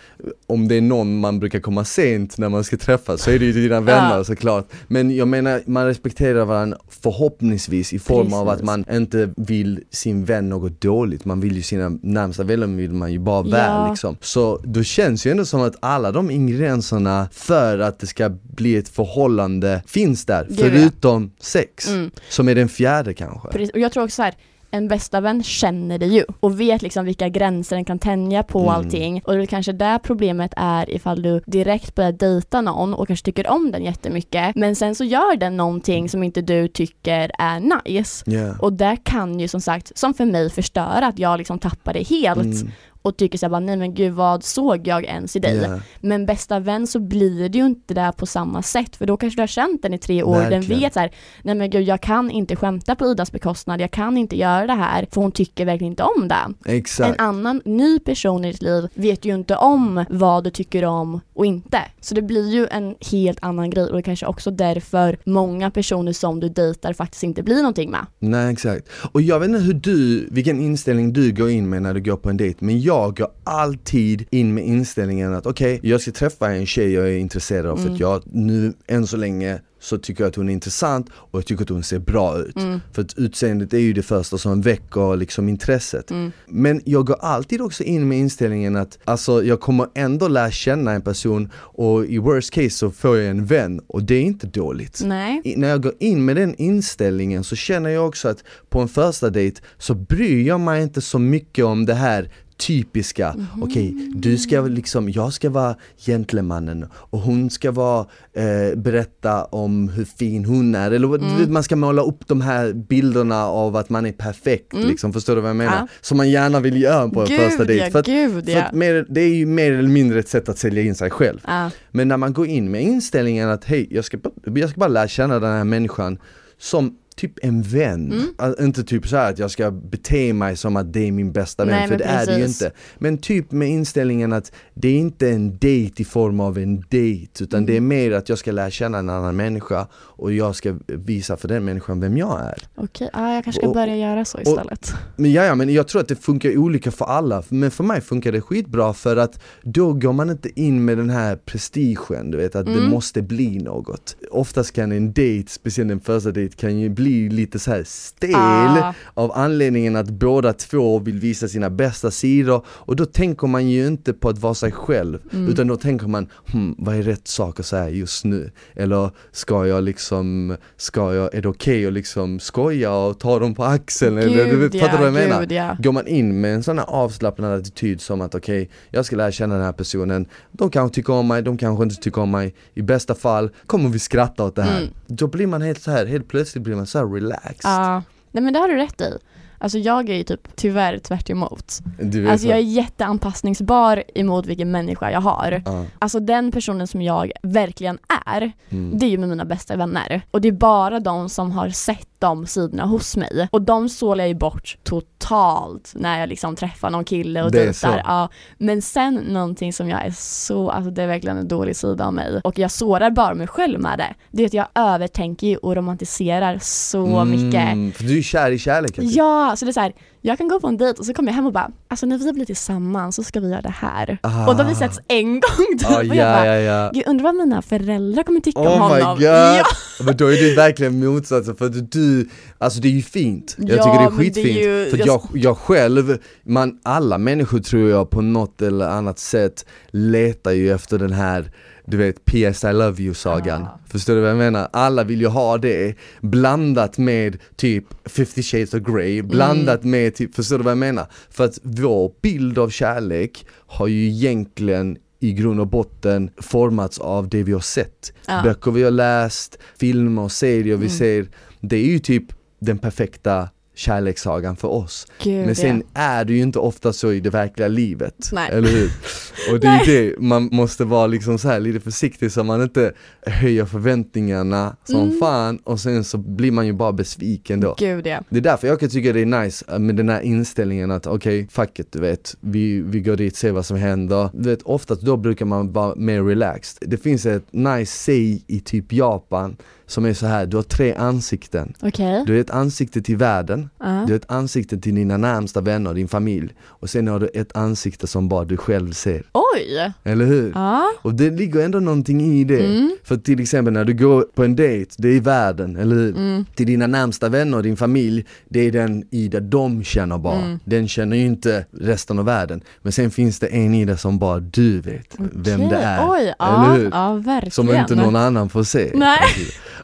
om det är någon man brukar komma sent när man ska träffas så är det ju dina vänner Ja. såklart Men jag menar, man respekterar varandra förhoppningsvis i form av att Precis. man inte vill sin vän något dåligt Man vill ju sina närmsta vänner vill man ju bara väl Ja. liksom Så då känns ju ändå som att alla de ingredienserna för att det ska bli ett förhållande finns där, Gud, ja. förutom sex Mm. Som är den fjärde kanske Precis. Och jag tror också så här, en bästa vän känner dig ju och vet liksom vilka gränser den kan tänja på Mm. allting. Och det är kanske där problemet är ifall du direkt börjar dejta någon och kanske tycker om den jättemycket. Men sen så gör den någonting som inte du tycker är nice. Ja. Och det kan ju som sagt, som för mig förstöra att jag liksom tappar det helt Mm. Och tycker såhär nej men gud vad såg jag ens i dig? Ja. Men bästa vän så blir det ju inte där på samma sätt för då kanske du har känt den i tre år, den Verkligen. vet så här, nej men gud jag kan inte skämta på Idas bekostnad, jag kan inte göra det här för hon tycker verkligen inte om det. Exakt En annan ny person i ditt liv vet ju inte om vad du tycker om och inte. Så det blir ju en helt annan grej och det kanske också därför många personer som du dejtar faktiskt inte blir någonting med. Nej exakt, och jag vet inte hur du, vilken inställning du går in med när du går på en dejt Men jag går alltid in med inställningen att okej, jag ska träffa en tjej jag är intresserad av för Mm. att jag nu än så länge så tycker jag att hon är intressant och jag tycker att hon ser bra ut. Mm. För att utseendet är ju det första som väcker liksom intresset. Mm. Men jag går alltid också in med inställningen att alltså, jag kommer ändå lära känna en person och i worst case så får jag en vän och det är inte dåligt. I- när jag går in med den inställningen så känner jag också att på en första dejt så bryr jag mig inte så mycket om det här typiska, Mhm. okej du ska liksom, jag ska vara gentlemannen och hon ska vara, eh, berätta om hur fin hon är eller vet, man ska måla upp de här bilderna av att man är perfekt liksom, förstår du vad jag menar? Ja. Som man gärna vill göra på en Gud, första dejt. ja, för att, gud, för ja. mer, det är ju mer eller mindre ett sätt att sälja in sig själv. Ja. Men när man går in med inställningen att hej, jag ska, jag ska bara lära känna den här människan som typ en vän. Mm. Alltså, inte typ så att jag ska bete mig som att det är min bästa vän, Nej, för men det är det ju precis. inte. Men typ med inställningen att det är inte en dejt i form av en dejt, utan det är Mm. mer att jag ska lära känna en annan människa och jag ska visa för den människan vem jag är. Okej, ja, jag kanske ska Och- börja göra så istället. Men ja, ja, men jag tror att det funkar olika för alla, men för mig funkar det skitbra för att då går man inte in med den här prestigen, du vet att det Mm. måste bli något. Oftast kan en dejt, speciellt en första dejt, kan ju bli lite så här stel Ah. av anledningen att båda två vill visa sina bästa sidor och då tänker man ju inte på att vara sig själv Mm. utan då tänker man, hm, vad är rätt sak att säga just nu? Eller ska jag liksom, ska jag, är det okej att liksom skoja och ta dem på axeln? eller, du vet, Gud, fattar du vad jag ja, menar? gud, ja. Går man in med en sån här avslappnad attityd som att okej, jag ska lära känna den här personen, de kanske tycker om mig, de kanske inte tycker om mig, i bästa fall kommer vi skratta åt det här. Mm. Då blir man helt så här, helt plötsligt blir man så relaxed. Ja, nej men det har du rätt i. Alltså jag är ju typ tyvärr tvärt emot. Du Alltså jag är jätteanpassningsbar emot vilken människa jag har. Ja, Alltså den personen som jag verkligen är, mm. det är ju med mina bästa vänner. Och det är bara de som har sett de sidorna hos mig. Och de sålar jag ju bort totalt när jag liksom träffar någon kille och dejtar. Ja. Men sen någonting som jag är så, alltså det är verkligen en dålig sida av mig. Och jag sårar bara mig själv med det. Det är att jag övertänker ju och romantiserar så mycket. Mm, För du är kär i kärleken? typ. Ja, så det är så här, jag kan gå på en dejt och så kommer jag hem och bara, alltså när vi blir tillsammans så ska vi göra det här. Ah. Och då har vi setts en gång typ. Ah, och jag ja, bara, ja, ja. Gud, undrar vad mina föräldrar kommer tycka om Oh my honom. god! Ja, Men då är det verkligen motsatsen för att du, alltså det är ju fint, jag Ja, tycker det är men det är skitfint ju- För jag- jag, jag själv, man, alla människor tror jag på något eller annat sätt letar ju efter den här du vet PS I love you sagan. Ah. Förstår du vad jag menar? Alla vill ju ha det blandat med typ 50 shades of grey, blandat med typ, förstår du vad jag menar? För att vår bild av kärlek har ju egentligen i grund och botten formats av det vi har sett. Ja. Böcker vi har läst, filmer och serier vi Mm. ser. Det är ju typ den perfekta kärlekssagan för oss. Gud, Men sen ja. är det ju inte ofta så i det verkliga livet, Nej. eller hur? Och det är det, man måste vara liksom så här lite försiktig så man inte höjer förväntningarna som Mm. fan och sen så blir man ju bara besviken då. Gud ja. Det är därför jag kan tycka det är nice äh, med den här inställningen att okej, fuck it, du vet, vi, vi går dit, ser vad som händer. Du vet, oftast då brukar man vara mer relaxed. Det finns ett nice say i typ Japan som är så här, du har tre ansikten. Okej. Du har ett ansikte till världen, Ja. du har ett ansikte till dina närmsta vänner, din familj och sen har du ett ansikte som bara du själv ser. Oj! Eller hur? Ja. Och det ligger ändå någonting i det. Mm. För till exempel när du går på en dejt, det är världen, eller hur? Mm. Till dina närmsta vänner din familj, det är den Ida de känner bara. Mm. Den känner ju inte resten av världen. Men sen finns det en Ida som bara du vet vem det är. Oj, eller ja, hur? ja verkligen. Som inte någon annan får se. Nej.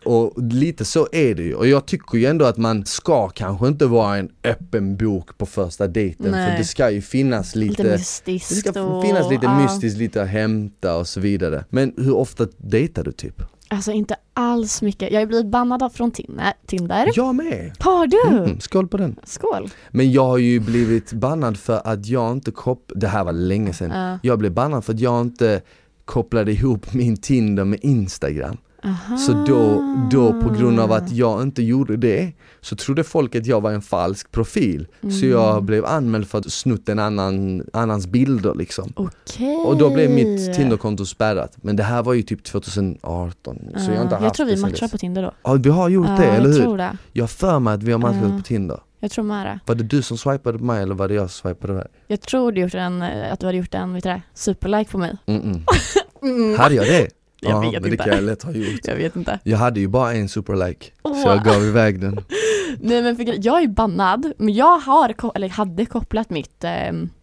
Och lite så är det ju. Och jag tycker ju ändå att man ska kanske inte vara en öppen bok på första dejten. Nej. För det ska ju finnas Lite lite mystiskt det ska och, finnas lite ja. mystiskt, lite att hämta och så vidare. Men hur ofta dejtar du typ? Alltså inte alls mycket. Jag har blivit bannad från Tinder. Jag med! Har du? Mm, skål på den! Skål. Men jag har ju blivit bannad för att jag inte kop... Det här var länge sedan. Ja. Jag blev bannad för att jag inte kopplade ihop min Tinder med Instagram. Aha. Så då, då på grund av att jag inte gjorde det så trodde folk att jag var en falsk profil. Så jag Mm. blev anmäld för att snott en annan, annans bilder liksom. Okej. Och då blev mitt Tinderkonto spärrat. Men det här var ju typ 2018. Så jag har inte haft jag tror vi matchar på Tinder då. Ja vi har gjort Ja, det, eller jag hur? tror det. Jag har för mig att vi har matchat Ja. på Tinder. Jag tror med det. Var det du som swipade på mig eller var det jag som swipade på dig? Jag tror du gjort en, eh, att du hade gjort en vet du det, superlike på mig. Mm-mm. Mm. Hade jag det? Jag ja, vet men det inte. kan jag lätt ha gjort. Jag vet inte. Jag hade ju bara en superlike, så Åh. jag gav iväg den. Nej men för, jag är bannad, men jag har, eller hade kopplat mitt, eh,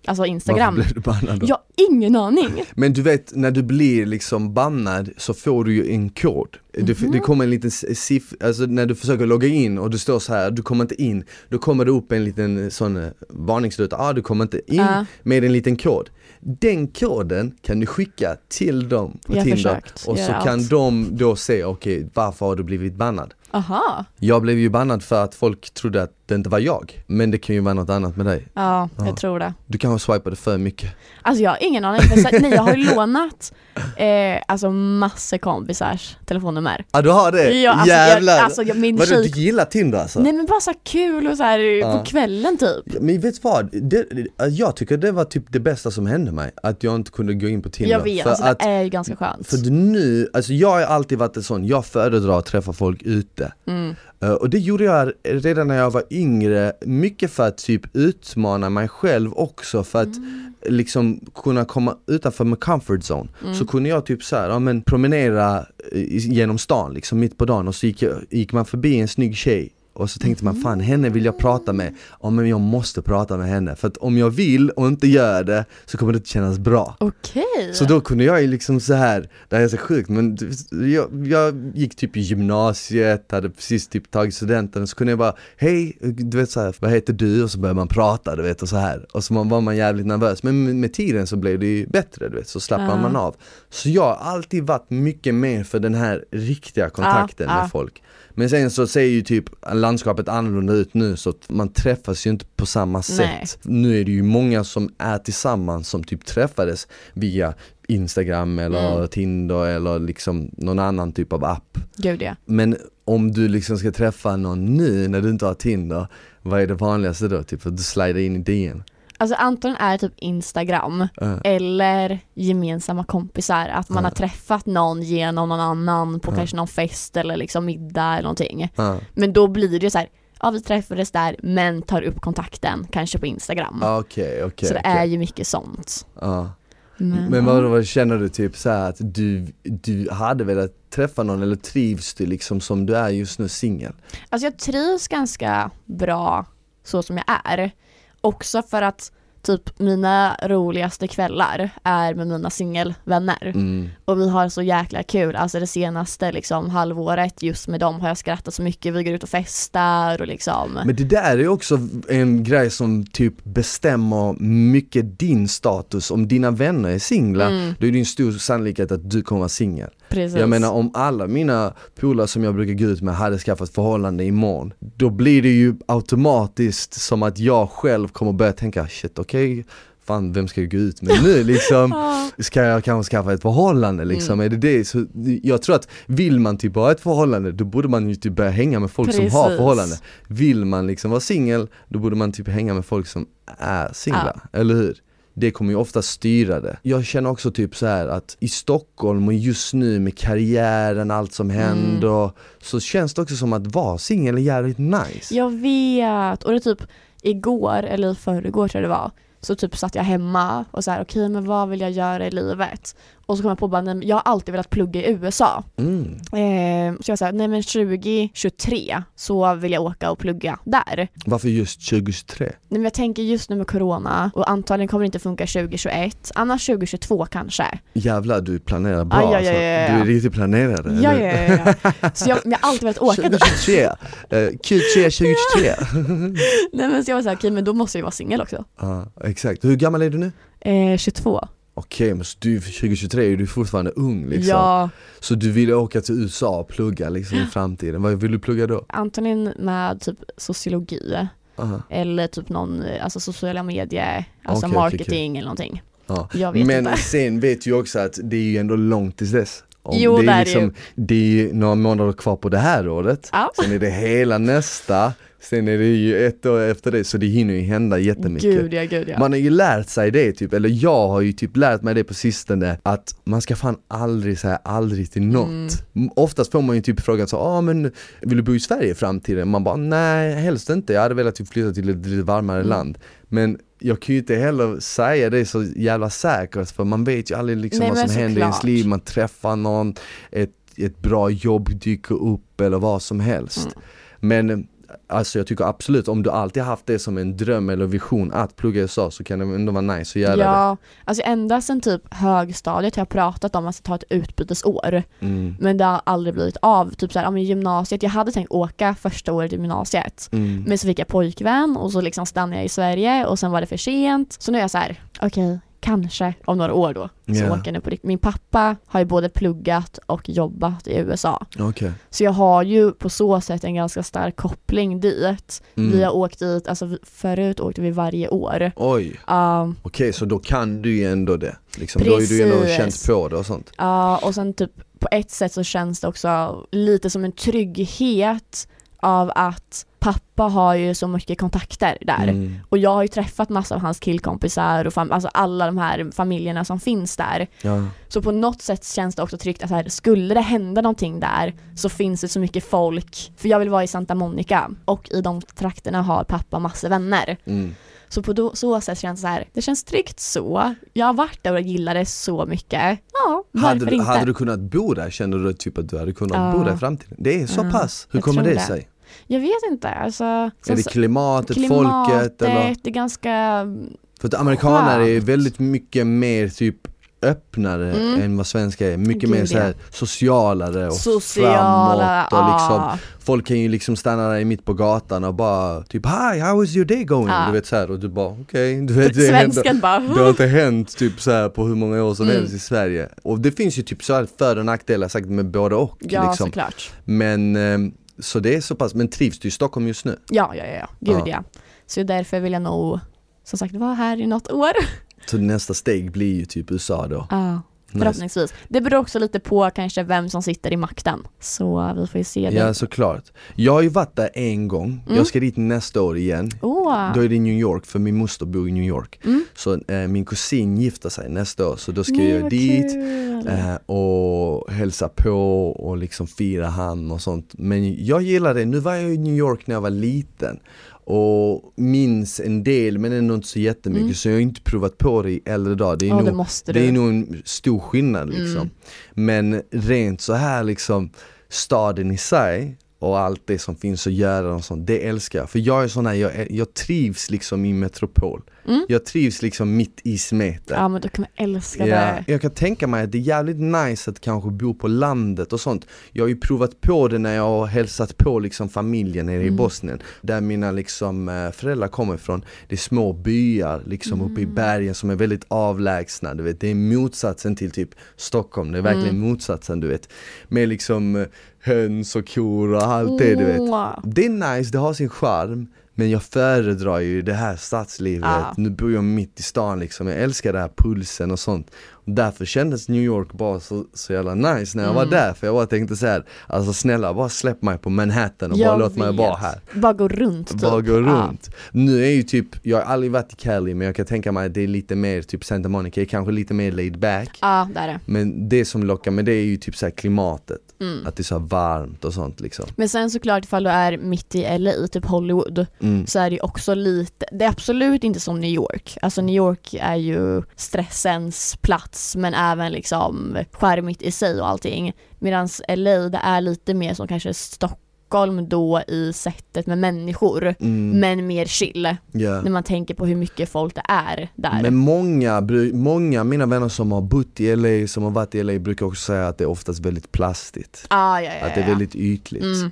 alltså Instagram. Varför blev du bannad då? Jag har ingen aning. Men du vet, när du blir liksom bannad så får du ju en kod. Det, Mhm. det kommer en liten siffra, alltså när du försöker logga in och du står så här, du kommer inte in. Då kommer det upp en liten eh, sån eh, varningsruta, ah du kommer inte in Ja. med en liten kod. Den koden kan du skicka till dem på Jag Tinder och så göra kan allt. de då se, okej varför har du blivit bannad? Aha. Jag blev ju bannad för att folk trodde att det inte var jag, men det kan ju vara något annat med dig. Ja, Ja. jag tror det. Du kanske swipade för mycket. Alltså jag har ingen aning, för så, nej jag har ju lånat eh, alltså massor kompisars telefonnummer. Ja ah, du har det? Ja, alltså, Jävlar! Jag, alltså jag, min Vadå, du gillar Tinder alltså? nej men bara så kul och så här Ja. på kvällen typ. Ja, Men vet du vad? Det, det- jag tycker det var typ det bästa som hände mig, att jag inte kunde gå in på Tinder. Jag vet, för alltså att, det är ju ganska skönt. för nu, alltså jag har alltid varit en sån, jag föredrar att träffa folk ute. Mm. Och det gjorde jag redan när jag var yngre, mycket för att typ utmana mig själv också för att Mm. liksom kunna komma utanför min comfort zone. Så kunde jag typ så här, ja, men promenera eh, genom stan liksom mitt på dagen och så gick, jag, gick man förbi en snygg tjej och så tänkte man fan henne vill jag prata med, ja men jag måste prata med henne för att om jag vill och inte gör det så kommer det inte kännas bra. Okej. Så då kunde jag ju liksom så här, det här är så sjukt men jag, jag gick typ i gymnasiet, hade precis typ tagit studenten så kunde jag bara Hej, du vet så här, vad heter du? Och så började man prata du vet och så här Och så var man jävligt nervös men med, tiden så blev det ju bättre du vet, så slappnar Ja. man av Så jag har alltid varit mycket mer för den här riktiga kontakten Ja, ja. med folk Men sen så ser ju typ landskapet annorlunda ut nu så man träffas ju inte på samma Nej. sätt Nu är det ju många som är tillsammans som typ träffades via Instagram eller Mm. Tinder eller liksom någon annan typ av app Gud ja. Men om du liksom ska träffa någon nu när du inte har Tinder Vad är det vanligaste då? Typ att du slidar in i DM? Alltså antagligen är typ Instagram Uh, eller gemensamma kompisar, att man Ja. har träffat någon genom någon annan på Ja. kanske någon fest eller liksom middag eller någonting. uh, Men då blir det så här, ja vi träffades där men tar upp kontakten kanske på Instagram. Okej, okej så det okej. är ju mycket sånt. Ja. Men, Men vad, vad känner du typ så att du, du hade velat träffa någon eller trivs du liksom som du är just nu singel? Alltså jag trivs ganska bra så som jag är. Också för att typ mina roligaste kvällar är med mina singelvänner. Mm. Och vi har så jäkla kul, alltså det senaste liksom halvåret just med dem har jag skrattat så mycket, vi går ut och festar och liksom Men det där är också en grej som typ bestämmer mycket din status. Om dina vänner är singlar, Mm. då är det en stor sannolikhet att du kommer vara singel. Precis. Jag menar om alla mina polare som jag brukar gå ut med hade skaffat förhållande imorgon, då blir det ju automatiskt som att jag själv kommer börja tänka shit okej, fan vem ska jag gå ut med nu liksom? Ja. Ska jag kanske skaffa ett förhållande liksom? Mm. Är det det? Så jag tror att vill man typ ha ett förhållande då borde man ju typ börja hänga med folk som har Precis. förhållande. Vill man liksom vara singel då borde man typ hänga med folk som är singlar, eller hur? Det kommer ju ofta styra det. Jag känner också typ så här att i Stockholm och just nu med karriären, allt som Mm. händer, så känns det också som att vara singel är jävligt nice. Jag vet, och det typ igår eller i förrgår tror jag det var så typ satt jag hemma och så här, okej men vad vill jag göra i livet? Och så kom jag på bara, nej, jag har alltid velat plugga i USA. Mm. Eh, så jag sa, nej men 2023 så vill jag åka och plugga där. Varför just 2023? Nej, men jag tänker just nu med corona och antagligen kommer det inte funka 2021, annars 2022 kanske. Jävlar du planerar bra Aj, aj, alltså. aj, aj, aj. Du är riktigt planerare. Ja, ja, ja, ja. Så jag, jag har alltid velat åka dit. 2023, uh, Q3 2023 Nej men så jag var såhär, okej men då måste jag ju vara singel också. Ja, exakt. Hur gammal är du nu? Eh, 22. Okej, men så du 2023 är du fortfarande ung liksom. Ja, Så du vill åka till USA och plugga liksom i framtiden. Vad vill du plugga då? antingen med typ sociologi Aha. eller typ någon, alltså sociala medier, alltså okej, marketing eller någonting. Ja. Jag vet Men inte. sen vet du också att det är ju ändå långt tills dess. Om Jo, det, är är det liksom, det är ju några månader kvar på det här året, Ja. sen är det hela nästa, sen är det ju ett år efter det, så det hinner ju hända jättemycket. Gud ja, gud ja. Man har ju lärt sig det typ, eller jag har ju typ lärt mig det på sistone att man ska fan aldrig säga aldrig till något. Mm. Oftast får man ju typ frågan så, ah, men vill du bo i Sverige i framtiden? Man bara, nej helst inte, jag hade velat typ flytta till ett lite varmare Mm. land. Men jag kan ju inte heller säga det så jävla säkert för man vet ju aldrig liksom Nej, vad som händer i ens liv, man träffar någon, ett, ett bra jobb dyker upp eller vad som helst. Mm. Men alltså jag tycker absolut, om du alltid haft det som en dröm eller vision att plugga i USA så kan det ändå vara nice att göra det. Ja, alltså ända sedan typ högstadiet har jag pratat om att ta ett utbytesår. Mm. Men det har aldrig blivit av. Typ såhär, ja men gymnasiet, jag hade tänkt åka första året i gymnasiet. Mm. Men så fick jag pojkvän och så liksom stannade jag i Sverige och sen var det för sent. Så nu är jag så här: okej, kanske om några år då. Så åker jag nu på riktigt. Min pappa har ju både pluggat och jobbat i USA. Okej. Så jag har ju på så sätt en ganska stark koppling dit. Mm. Vi har åkt dit, alltså förut åkte vi varje år. Oj, Um, okej så då kan du ju ändå det. Liksom, då har ju du ändå Precis. känt på det och sånt. Ja, och sen typ på ett sätt så känns det också lite som en trygghet av att pappa har ju så mycket kontakter där. Mm. Och jag har ju träffat massa av hans killkompisar och alltså alla de här familjerna som finns där. Ja. Så på något sätt känns det också tryggt att här, skulle det hända någonting där så finns det så mycket folk. För jag vill vara i Santa Monica och i de trakterna har pappa massa vänner. Mm. Så på då, så sätt känns det så här, det känns tryggt så. Jag har varit där och gillar det så mycket. Ja, varför Hade, du, inte? hade du kunnat bo där? Känner du typ att du hade kunnat Ja. bo där i framtiden? Det är så Ja, pass? Hur jag kommer det det. sig? Jag vet inte, alltså. Är det så- klimatet, klimatet, folket eller? det är ganska, För att amerikaner är Skönt. väldigt mycket mer typ öppnare Mm. än vad svenskar är, mycket Gud, mer så här socialare och sociala, framåt och liksom. Folk kan ju liksom stanna där mitt på gatan och bara typ Hi, how was your day going? Ja. Du vet så här och du bara okej, du vet det händer, Svensken bara, det har inte hänt typ så här på hur många år som Mm. helst i Sverige Och det finns ju typ så här för och nackdelar sagt med både och ja liksom såklart. Men ehm, så det är så pass, men trivs du i Stockholm just nu? Ja, ja, ja, gud Ja. ja. Så därför vill jag nog som sagt vara här i något år. Så nästa steg blir ju typ USA då? Ja, Nice. förhoppningsvis. Det beror också lite på kanske vem som sitter i makten. Så vi får ju se det. Ja såklart. Jag har ju varit där en gång, Mm. jag ska dit nästa år igen Åh, Då är det New York, för min moster bor i New York Mm. Så eh, min kusin gifter sig nästa år, så då ska nej, jag dit eh, och hälsa på och liksom fira han och sånt Men jag gillar det, nu var jag i New York när jag var liten och minns en del men ändå inte så jättemycket Mm. så jag har inte provat på det i äldre dagar Det är, det nog, det du. är nog en stor skillnad liksom Mm. Men rent så här liksom staden i sig och allt det som finns att göra och sånt, det älskar jag. För jag är sån här, jag, jag trivs liksom i metropol. Mm. Jag trivs liksom mitt i smeten. Ja men kan man älska Ja, det. jag kan tänka mig att det är jävligt nice att kanske bo på landet och sånt. Jag har ju provat på det när jag har hälsat på liksom familjen nere i Mm. Bosnien. Där mina liksom eh, föräldrar kommer ifrån. Det är små byar liksom uppe i Mm. bergen som är väldigt avlägsna. Du vet. Det är motsatsen till typ Stockholm. Det är verkligen Mm. motsatsen du vet. Med liksom eh, höns och kor och allt det du vet. Det är nice, det har sin charm Men jag föredrar ju det här stadslivet, Ja. nu bor jag mitt i stan liksom Jag älskar den här pulsen och sånt och Därför kändes New York bara så, så jävla nice när jag var Mm. där För jag bara tänkte så här, alltså snälla bara släpp mig på Manhattan och Jag bara låt mig vara här Bara gå runt typ. bara gå runt. Nu är ju typ, jag har aldrig varit i Cali men jag kan tänka mig att det är lite mer, typ Santa Monica kanske lite mer laid back Ja, det är det. Men det som lockar med det är ju typ så här klimatet, Mm. att det är så varmt och sånt liksom Men sen såklart ifall du är mitt i LA, typ Hollywood, mm. så är det ju också lite, det är absolut inte som New York. Alltså New York är ju stressens plats men även liksom skärmigt i sig och allting. Medan LA det är lite mer som kanske Stockholm då i sättet med människor. Mm. Men mer chill, Ja. när man tänker på hur mycket folk det är där. Men många, många av mina vänner som har bott i LA, som har varit i LA brukar också säga att det är oftast väldigt plastigt ah, ja, ja, Att det är väldigt ytligt Mm.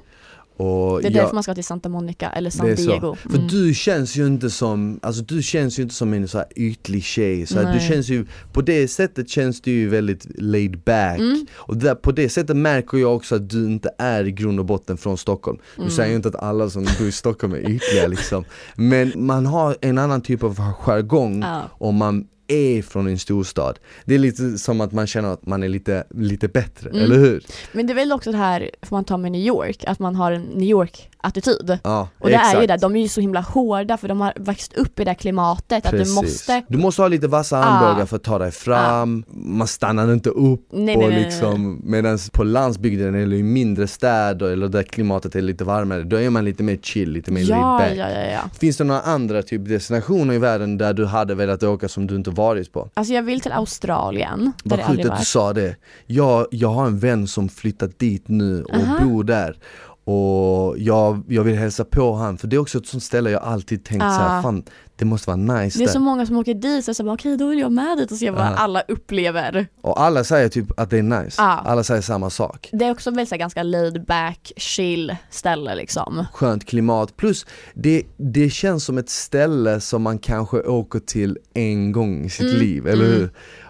Och Det är jag- därför man ska till Santa Monica eller San. Diego. För Mm. du känns ju inte som, alltså du känns ju inte som en så här ytlig tjej, så här, du känns ju, på det sättet känns du ju väldigt laid back Mm. Och där, på det sättet märker jag också att du inte är i grund och botten från Stockholm Nu Mm. säger jag inte att alla som bor i Stockholm är ytliga liksom Men man har en annan typ av jargong Ja. om man är från en storstad Det är lite som att man känner att man är lite, lite bättre, Mm. eller hur? Men det är väl också det här, får man ta med New York, att man har en New York-attityd. Ja, Och det är ju exakt. det, de är ju så himla hårda för de har växt upp i det klimatet att du Precis. måste Du måste ha lite vassa armbågar för att ta dig fram, man stannar inte upp Nej, och nej, liksom, medan på landsbygden eller i mindre städer eller där klimatet är lite varmare, då är man lite mer chill, lite mer Ja, laid back ja, ja, ja. Finns det några andra typ destinationer i världen där du hade velat åka som du inte varit på? Alltså jag vill till Australien, Vad sjukt att du sa det. Jag, jag har en vän som flyttat dit nu och Aha. bor där och jag, jag vill hälsa på han för det är också ett sånt ställe jag alltid tänkt Ah. såhär, fan det måste vara nice Det är där. så många som åker dit så jag bara okej då vill jag med dit och se vad Ja. alla upplever. Och alla säger typ att det är nice, Ah. alla säger samma sak Det är också väldigt så här, ganska laid back, chill ställe liksom. Skönt klimat, plus det, det känns som ett ställe som man kanske åker till en gång i sitt Mm, liv, eller mm. hur?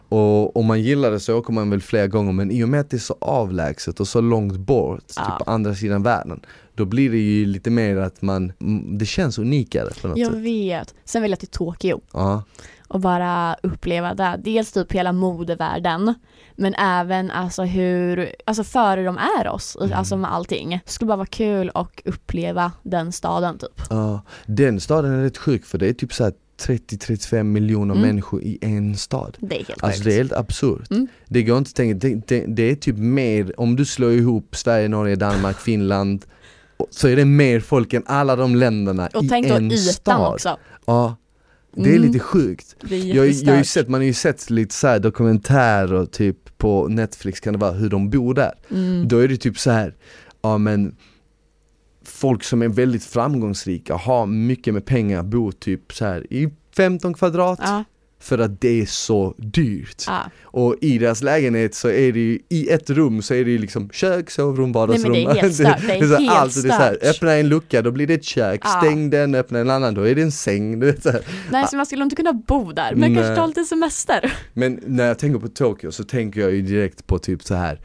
Och om man gillar det så åker man väl flera gånger men i och med att det är så avlägset och så långt bort, Ja. typ på andra sidan världen Då blir det ju lite mer att man, det känns unikare på något Jag sätt vet. Sen vill jag till Tokyo Ja, och bara uppleva det. Dels typ hela modevärlden men även alltså hur, alltså före de är oss, Mm. alltså med allting. Det skulle bara vara kul och uppleva den staden typ. ja. Den staden är rätt sjuk för det är typ så här 30-35 miljoner Mm. människor i en stad Det är helt Alltså sjukt. det är helt absurt. Mm. Det går inte att tänka, det, det, det är typ mer, om du slår ihop Sverige, Norge, Danmark, Finland så är det mer folk än alla de länderna Och i tänk då en ytan stad. också. Ja, det är Mm. lite sjukt. Är Jag, jag har sett, man har ju sett lite så dokumentärer typ på Netflix kan det vara, hur de bor där. Mm. Då är det typ så här, ja men Folk som är väldigt framgångsrika, har mycket med pengar, bor typ så här i 15 kvadrat Ja, för att det är så dyrt. ja. Och i deras lägenhet så är det ju, i ett rum så är det ju liksom kök, sovrum, vardagsrum Nej, men det är helt stört. Det är helt allt, det är så här, öppna en lucka då blir det ett kök, Ja. stäng den, öppna en annan då är det en säng, du vet så här. Nej så man skulle inte kunna bo där, men Nej. kanske ta lite semester. Men när jag tänker på Tokyo så tänker jag ju direkt på typ så här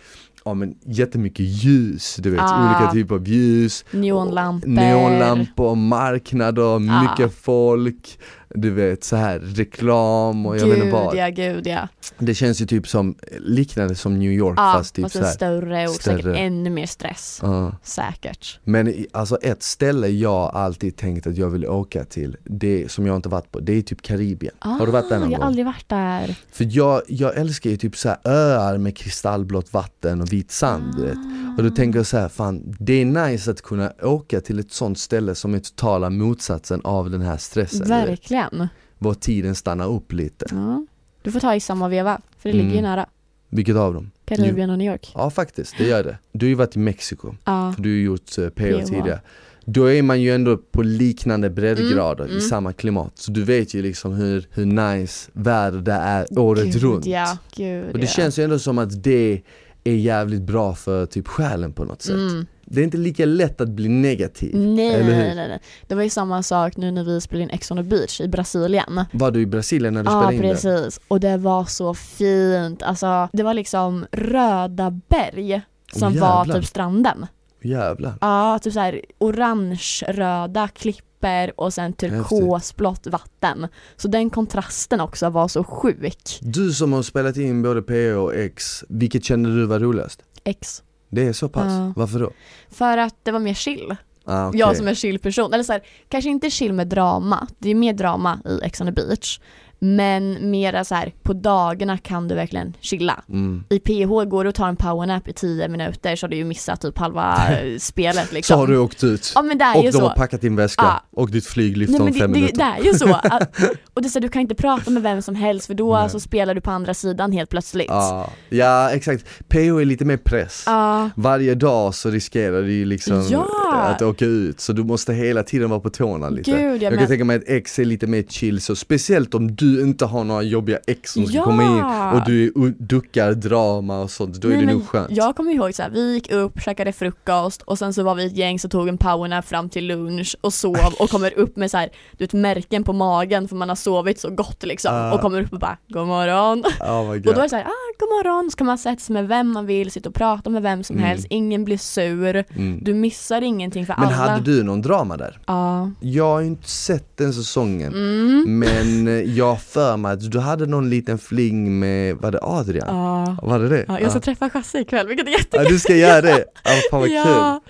Ja men jättemycket ljus, du vet, Ah. olika typer av ljus Neonlampor. Neonlampor, marknader, Ah. mycket folk Du vet så här reklam och jag vet inte Gud vad ja, gud ja. Det känns ju typ som, liknande som New York Ja, fast typ fast så här. större och säkert större. ännu mer stress. Ja. Säkert. Men alltså ett ställe jag alltid tänkt att jag vill åka till, det som jag inte varit på, det är typ Karibien. Har du varit där någon Ah, Jag gång? har aldrig varit där. För jag, jag älskar ju typ så här öar med kristallblått vatten och vit sand du vet. Och då tänker jag så här, fan det är nice att kunna åka till ett sånt ställe som är totala motsatsen av den här stressen. du Verkligen. Var tiden stannar upp lite. Ja. Du får ta i samma veva, för det ligger ju Mm. nära. Vilket av dem? Karibien och New York. Ja faktiskt, det gör det. Du har ju varit i Mexiko, Ja. för du har gjort uh, PO tidigare. då är man ju ändå på liknande breddgrader Mm, i mm. samma klimat. Så du vet ju liksom hur, hur nice väder det är året Gud, runt. Ja, gud Och det ja. känns ju ändå som att det är jävligt bra för typ själen på något sätt. Mm. Det är inte lika lätt att bli negativ. Nej, eller hur? nej, nej, nej. Det var ju samma sak nu när vi spelade in Ex on the beach i Brasilien. Var du i Brasilien när du Ja, spelade in det? precis. Och det var så fint. Alltså, det var liksom röda berg som Åh, var typ stranden. Jävlar. Ja, typ såhär orange-röda klippor och sen turkosblått vatten. Så den kontrasten också var så sjuk. Du som har spelat in både PO och X, vilket kände du var roligast? X. Det är så pass? Ja. Varför då? För att det var mer chill. Ah, okej. Jag som är chill person. Eller så här, kanske inte chill med drama. Det är mer drama i Ex on the beach. Men mera så här, på dagarna kan du verkligen chilla. Mm. I PH går du och tar en powernap i 10 minuter så har du ju missat typ halva spelet liksom. Så har du åkt ut. Ja men det är och ju de så. har packat din väska Ja. och ditt flyg lyfter om men det, fem det, minuter. det är ju så. Att, och det är så du kan inte prata med vem som helst för då Nej. så spelar du på andra sidan helt plötsligt. Ja, ja exakt. PO är lite mer press. Ja. Varje dag så riskerar du ju liksom Ja. att åka ut, så du måste hela tiden vara på tårna lite. Gud, ja, jag kan men- tänka mig att ex är lite mer chill, så speciellt om du inte har några jobbiga ex som ska Ja. komma in och du duckar drama och sånt, då är Nej, det men nog skönt. Jag kommer ihåg så här, vi gick upp, käkade frukost och sen så var vi ett gäng som tog en powernap fram till lunch och sov och kommer upp med så här, du vet märken på magen för man har sovit så gott liksom Ah. och kommer upp och bara God morgon. Oh. Och då är det så här, ah, god morgon, så kan man sätta sig med vem man vill, sitta och prata med vem som Mm. helst, ingen blir sur, mm. du missar ingenting för Men alla. hade du någon drama där? Ja. Jag har ju inte sett den säsongen, Mm. men eh, jag för mig att du hade någon liten fling med, var det Adrian? Ja. Var det det? Ja, jag ska träffa Chasse ikväll, vilket är jättekul. Ja, du ska göra det! Ja, fan vad kul! ja.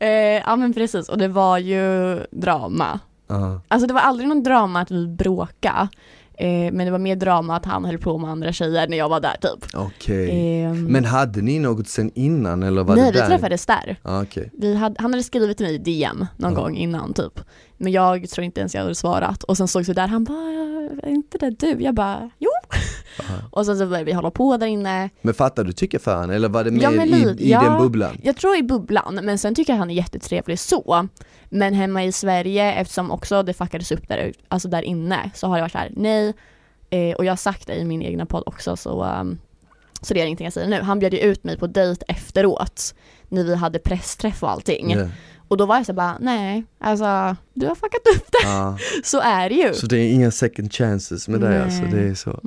Eh, ja men precis, och det var ju drama. Ja. Alltså det var aldrig någon drama att vi bråkade. Eh, men det var mer drama att han höll på med andra tjejer när jag var där typ. Okej. Ehm, Men hade ni något sen innan eller var nej, det vi där? träffades där. Ja, okej. Vi hade, han hade skrivit till mig i DM någon Ja. gång innan typ. Men jag tror inte ens jag hade svarat. Och sen sågs vi där, han bara, är inte det du? Jag bara, jo. Aha. Och sen så började vi hålla på där inne. Men fattar du tycker för han eller var det mer Ja, i, i ja. den bubblan? Jag tror i bubblan, men sen tycker jag han är jättetrevlig så. Men hemma i Sverige, eftersom också det fuckades upp där, alltså där inne, så har det varit så här, nej. Eh, och jag har sagt det i min egna podd också, så, um, så det är ingenting jag säger nu. Han bjöd ju ut mig på dejt efteråt, när vi hade pressträff och allting. Ja. Och då var jag så bara, nej, alltså du har fuckat upp det. Ja. Så är det ju. Så det är inga second chances med dig alltså, det är så?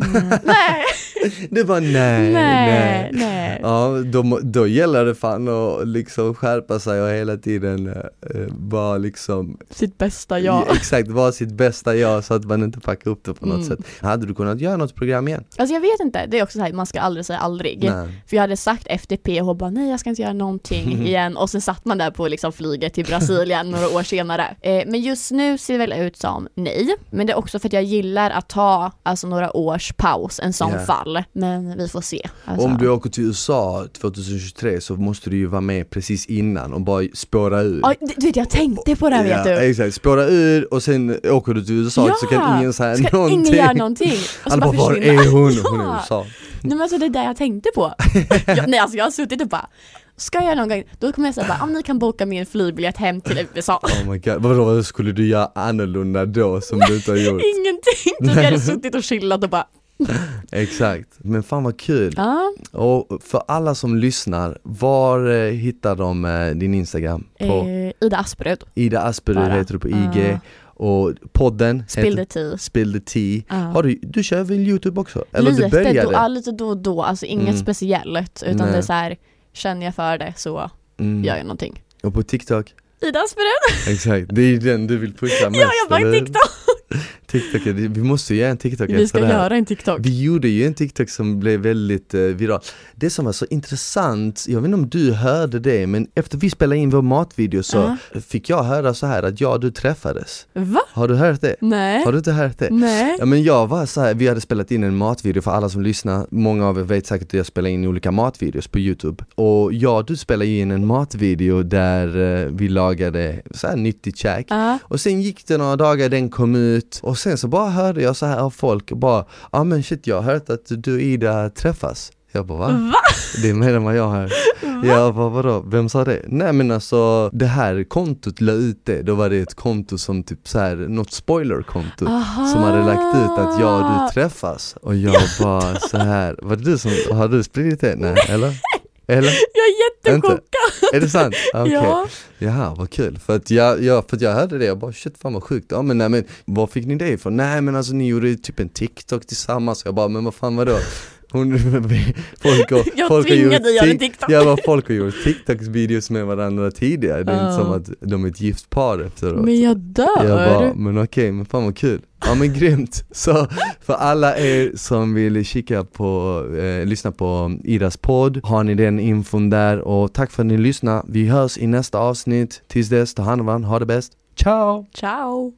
Nej, Det var nej, nej, nej. Ja, då, då gäller det fan att liksom skärpa sig och hela tiden eh, vara liksom Sitt bästa jag. Exakt, vara sitt bästa jag så att man inte packar upp det på något Mm. sätt. Hade du kunnat göra något program igen? Alltså jag vet inte, det är också så här, man ska aldrig säga aldrig. Nej. För jag hade sagt efter PH bara nej jag ska inte göra någonting igen och sen satt man där på liksom flyget till Brasilien några år senare. Eh, men just nu ser det väl ut som nej. Men det är också för att jag gillar att ta alltså några års paus, en sån Ja. fall. Men vi får se. Alltså, Om du åker till USA 2023 så måste du ju vara med precis innan och bara spåra ur. Oj, du vet jag tänkte på det här, vet ja, du. Exakt, spåra ur och sen åker du till USA så kan ingen säga ska någonting. ingen göra någonting. Alla bara, var är hon? Hon är i Ja. USA. Nej men alltså det är det jag tänkte på. jag, nej alltså jag har suttit och bara Ska jag någon gång, då kommer jag säga bara, om ni kan boka min flygbiljett hem till USA. Oh my god, vadå vad skulle du göra annorlunda då som du inte har gjort? Ingenting! Jag hade suttit och chillat och bara, Exakt, men fan vad kul. ja. Och för alla som lyssnar, var eh, hittar de eh, din Instagram? På Eh, Ida Asperud, Ida Asperud bara. heter du på IG Ah. och podden Spill the tea. Spill the Tea. Ja. Har du, du kör väl youtube också? Eller lite, du började? då, ja, lite då och då, alltså inget Mm. speciellt utan Nej. det är så här, känner jag för det så mm. gör jag någonting. Och på TikTok? Ida Asperud! Exakt, det är den du vill pusha mest Ja, jag bara eller? TikTok! TikTok, vi måste ju göra en TikTok Vi ska göra en TikTok. Vi gjorde ju en TikTok som blev väldigt eh, viral. Det som var så intressant, jag vet inte om du hörde det, men efter vi spelade in vår matvideo så Ja. fick jag höra så här att jag och du träffades. Va? Har du hört det? Nej. Har du inte hört det? Nej. Ja men jag var så här, vi hade spelat in en matvideo för alla som lyssnar, många av er vet säkert att jag spelar in olika matvideos på youtube Och jag och du spelade in en matvideo där eh, vi lagade så här nyttigt käk Ja. och sen gick det några dagar, den kom ut och sen så bara hörde jag så här av folk och bara Ja ah, men shit jag har hört att du och Ida träffas Jag bara va? Va? Det vad jag har. Jag bara vadå, vem sa det? Nej men alltså det här kontot la ut det, då var det ett konto som typ så här, något spoilerkonto som hade lagt ut att jag och du träffas och jag bara så här, var det du som, har du spridit det? Nej eller? Eller? Jag är jättechockad! Är det sant? Okej. Ja. Jaha, vad kul. För att jag, jag, för att jag hörde det, jag bara shit fan vad sjukt. Ja men nej men, var fick ni det ifrån? Nej men alltså ni gjorde typ en TikTok tillsammans. Jag bara, men vad fan vadå? Hon, folk har, Jag folk har gjort tvingade dig göra tik- TikTok. Ja men folk har gjort TikTok-videos med varandra tidigare. Det är inte Ja. som att de är ett gift par efteråt. Men jag dör! Jag bara, men okej, men fan vad kul. Ja men grymt. Så för alla er som vill kika på, eh, lyssna på Idas podd, har ni den infon där och tack för att ni lyssnade. Vi hörs i nästa avsnitt. Tills dess, ta hand om varandra, ha det bäst. Ciao! Ciao!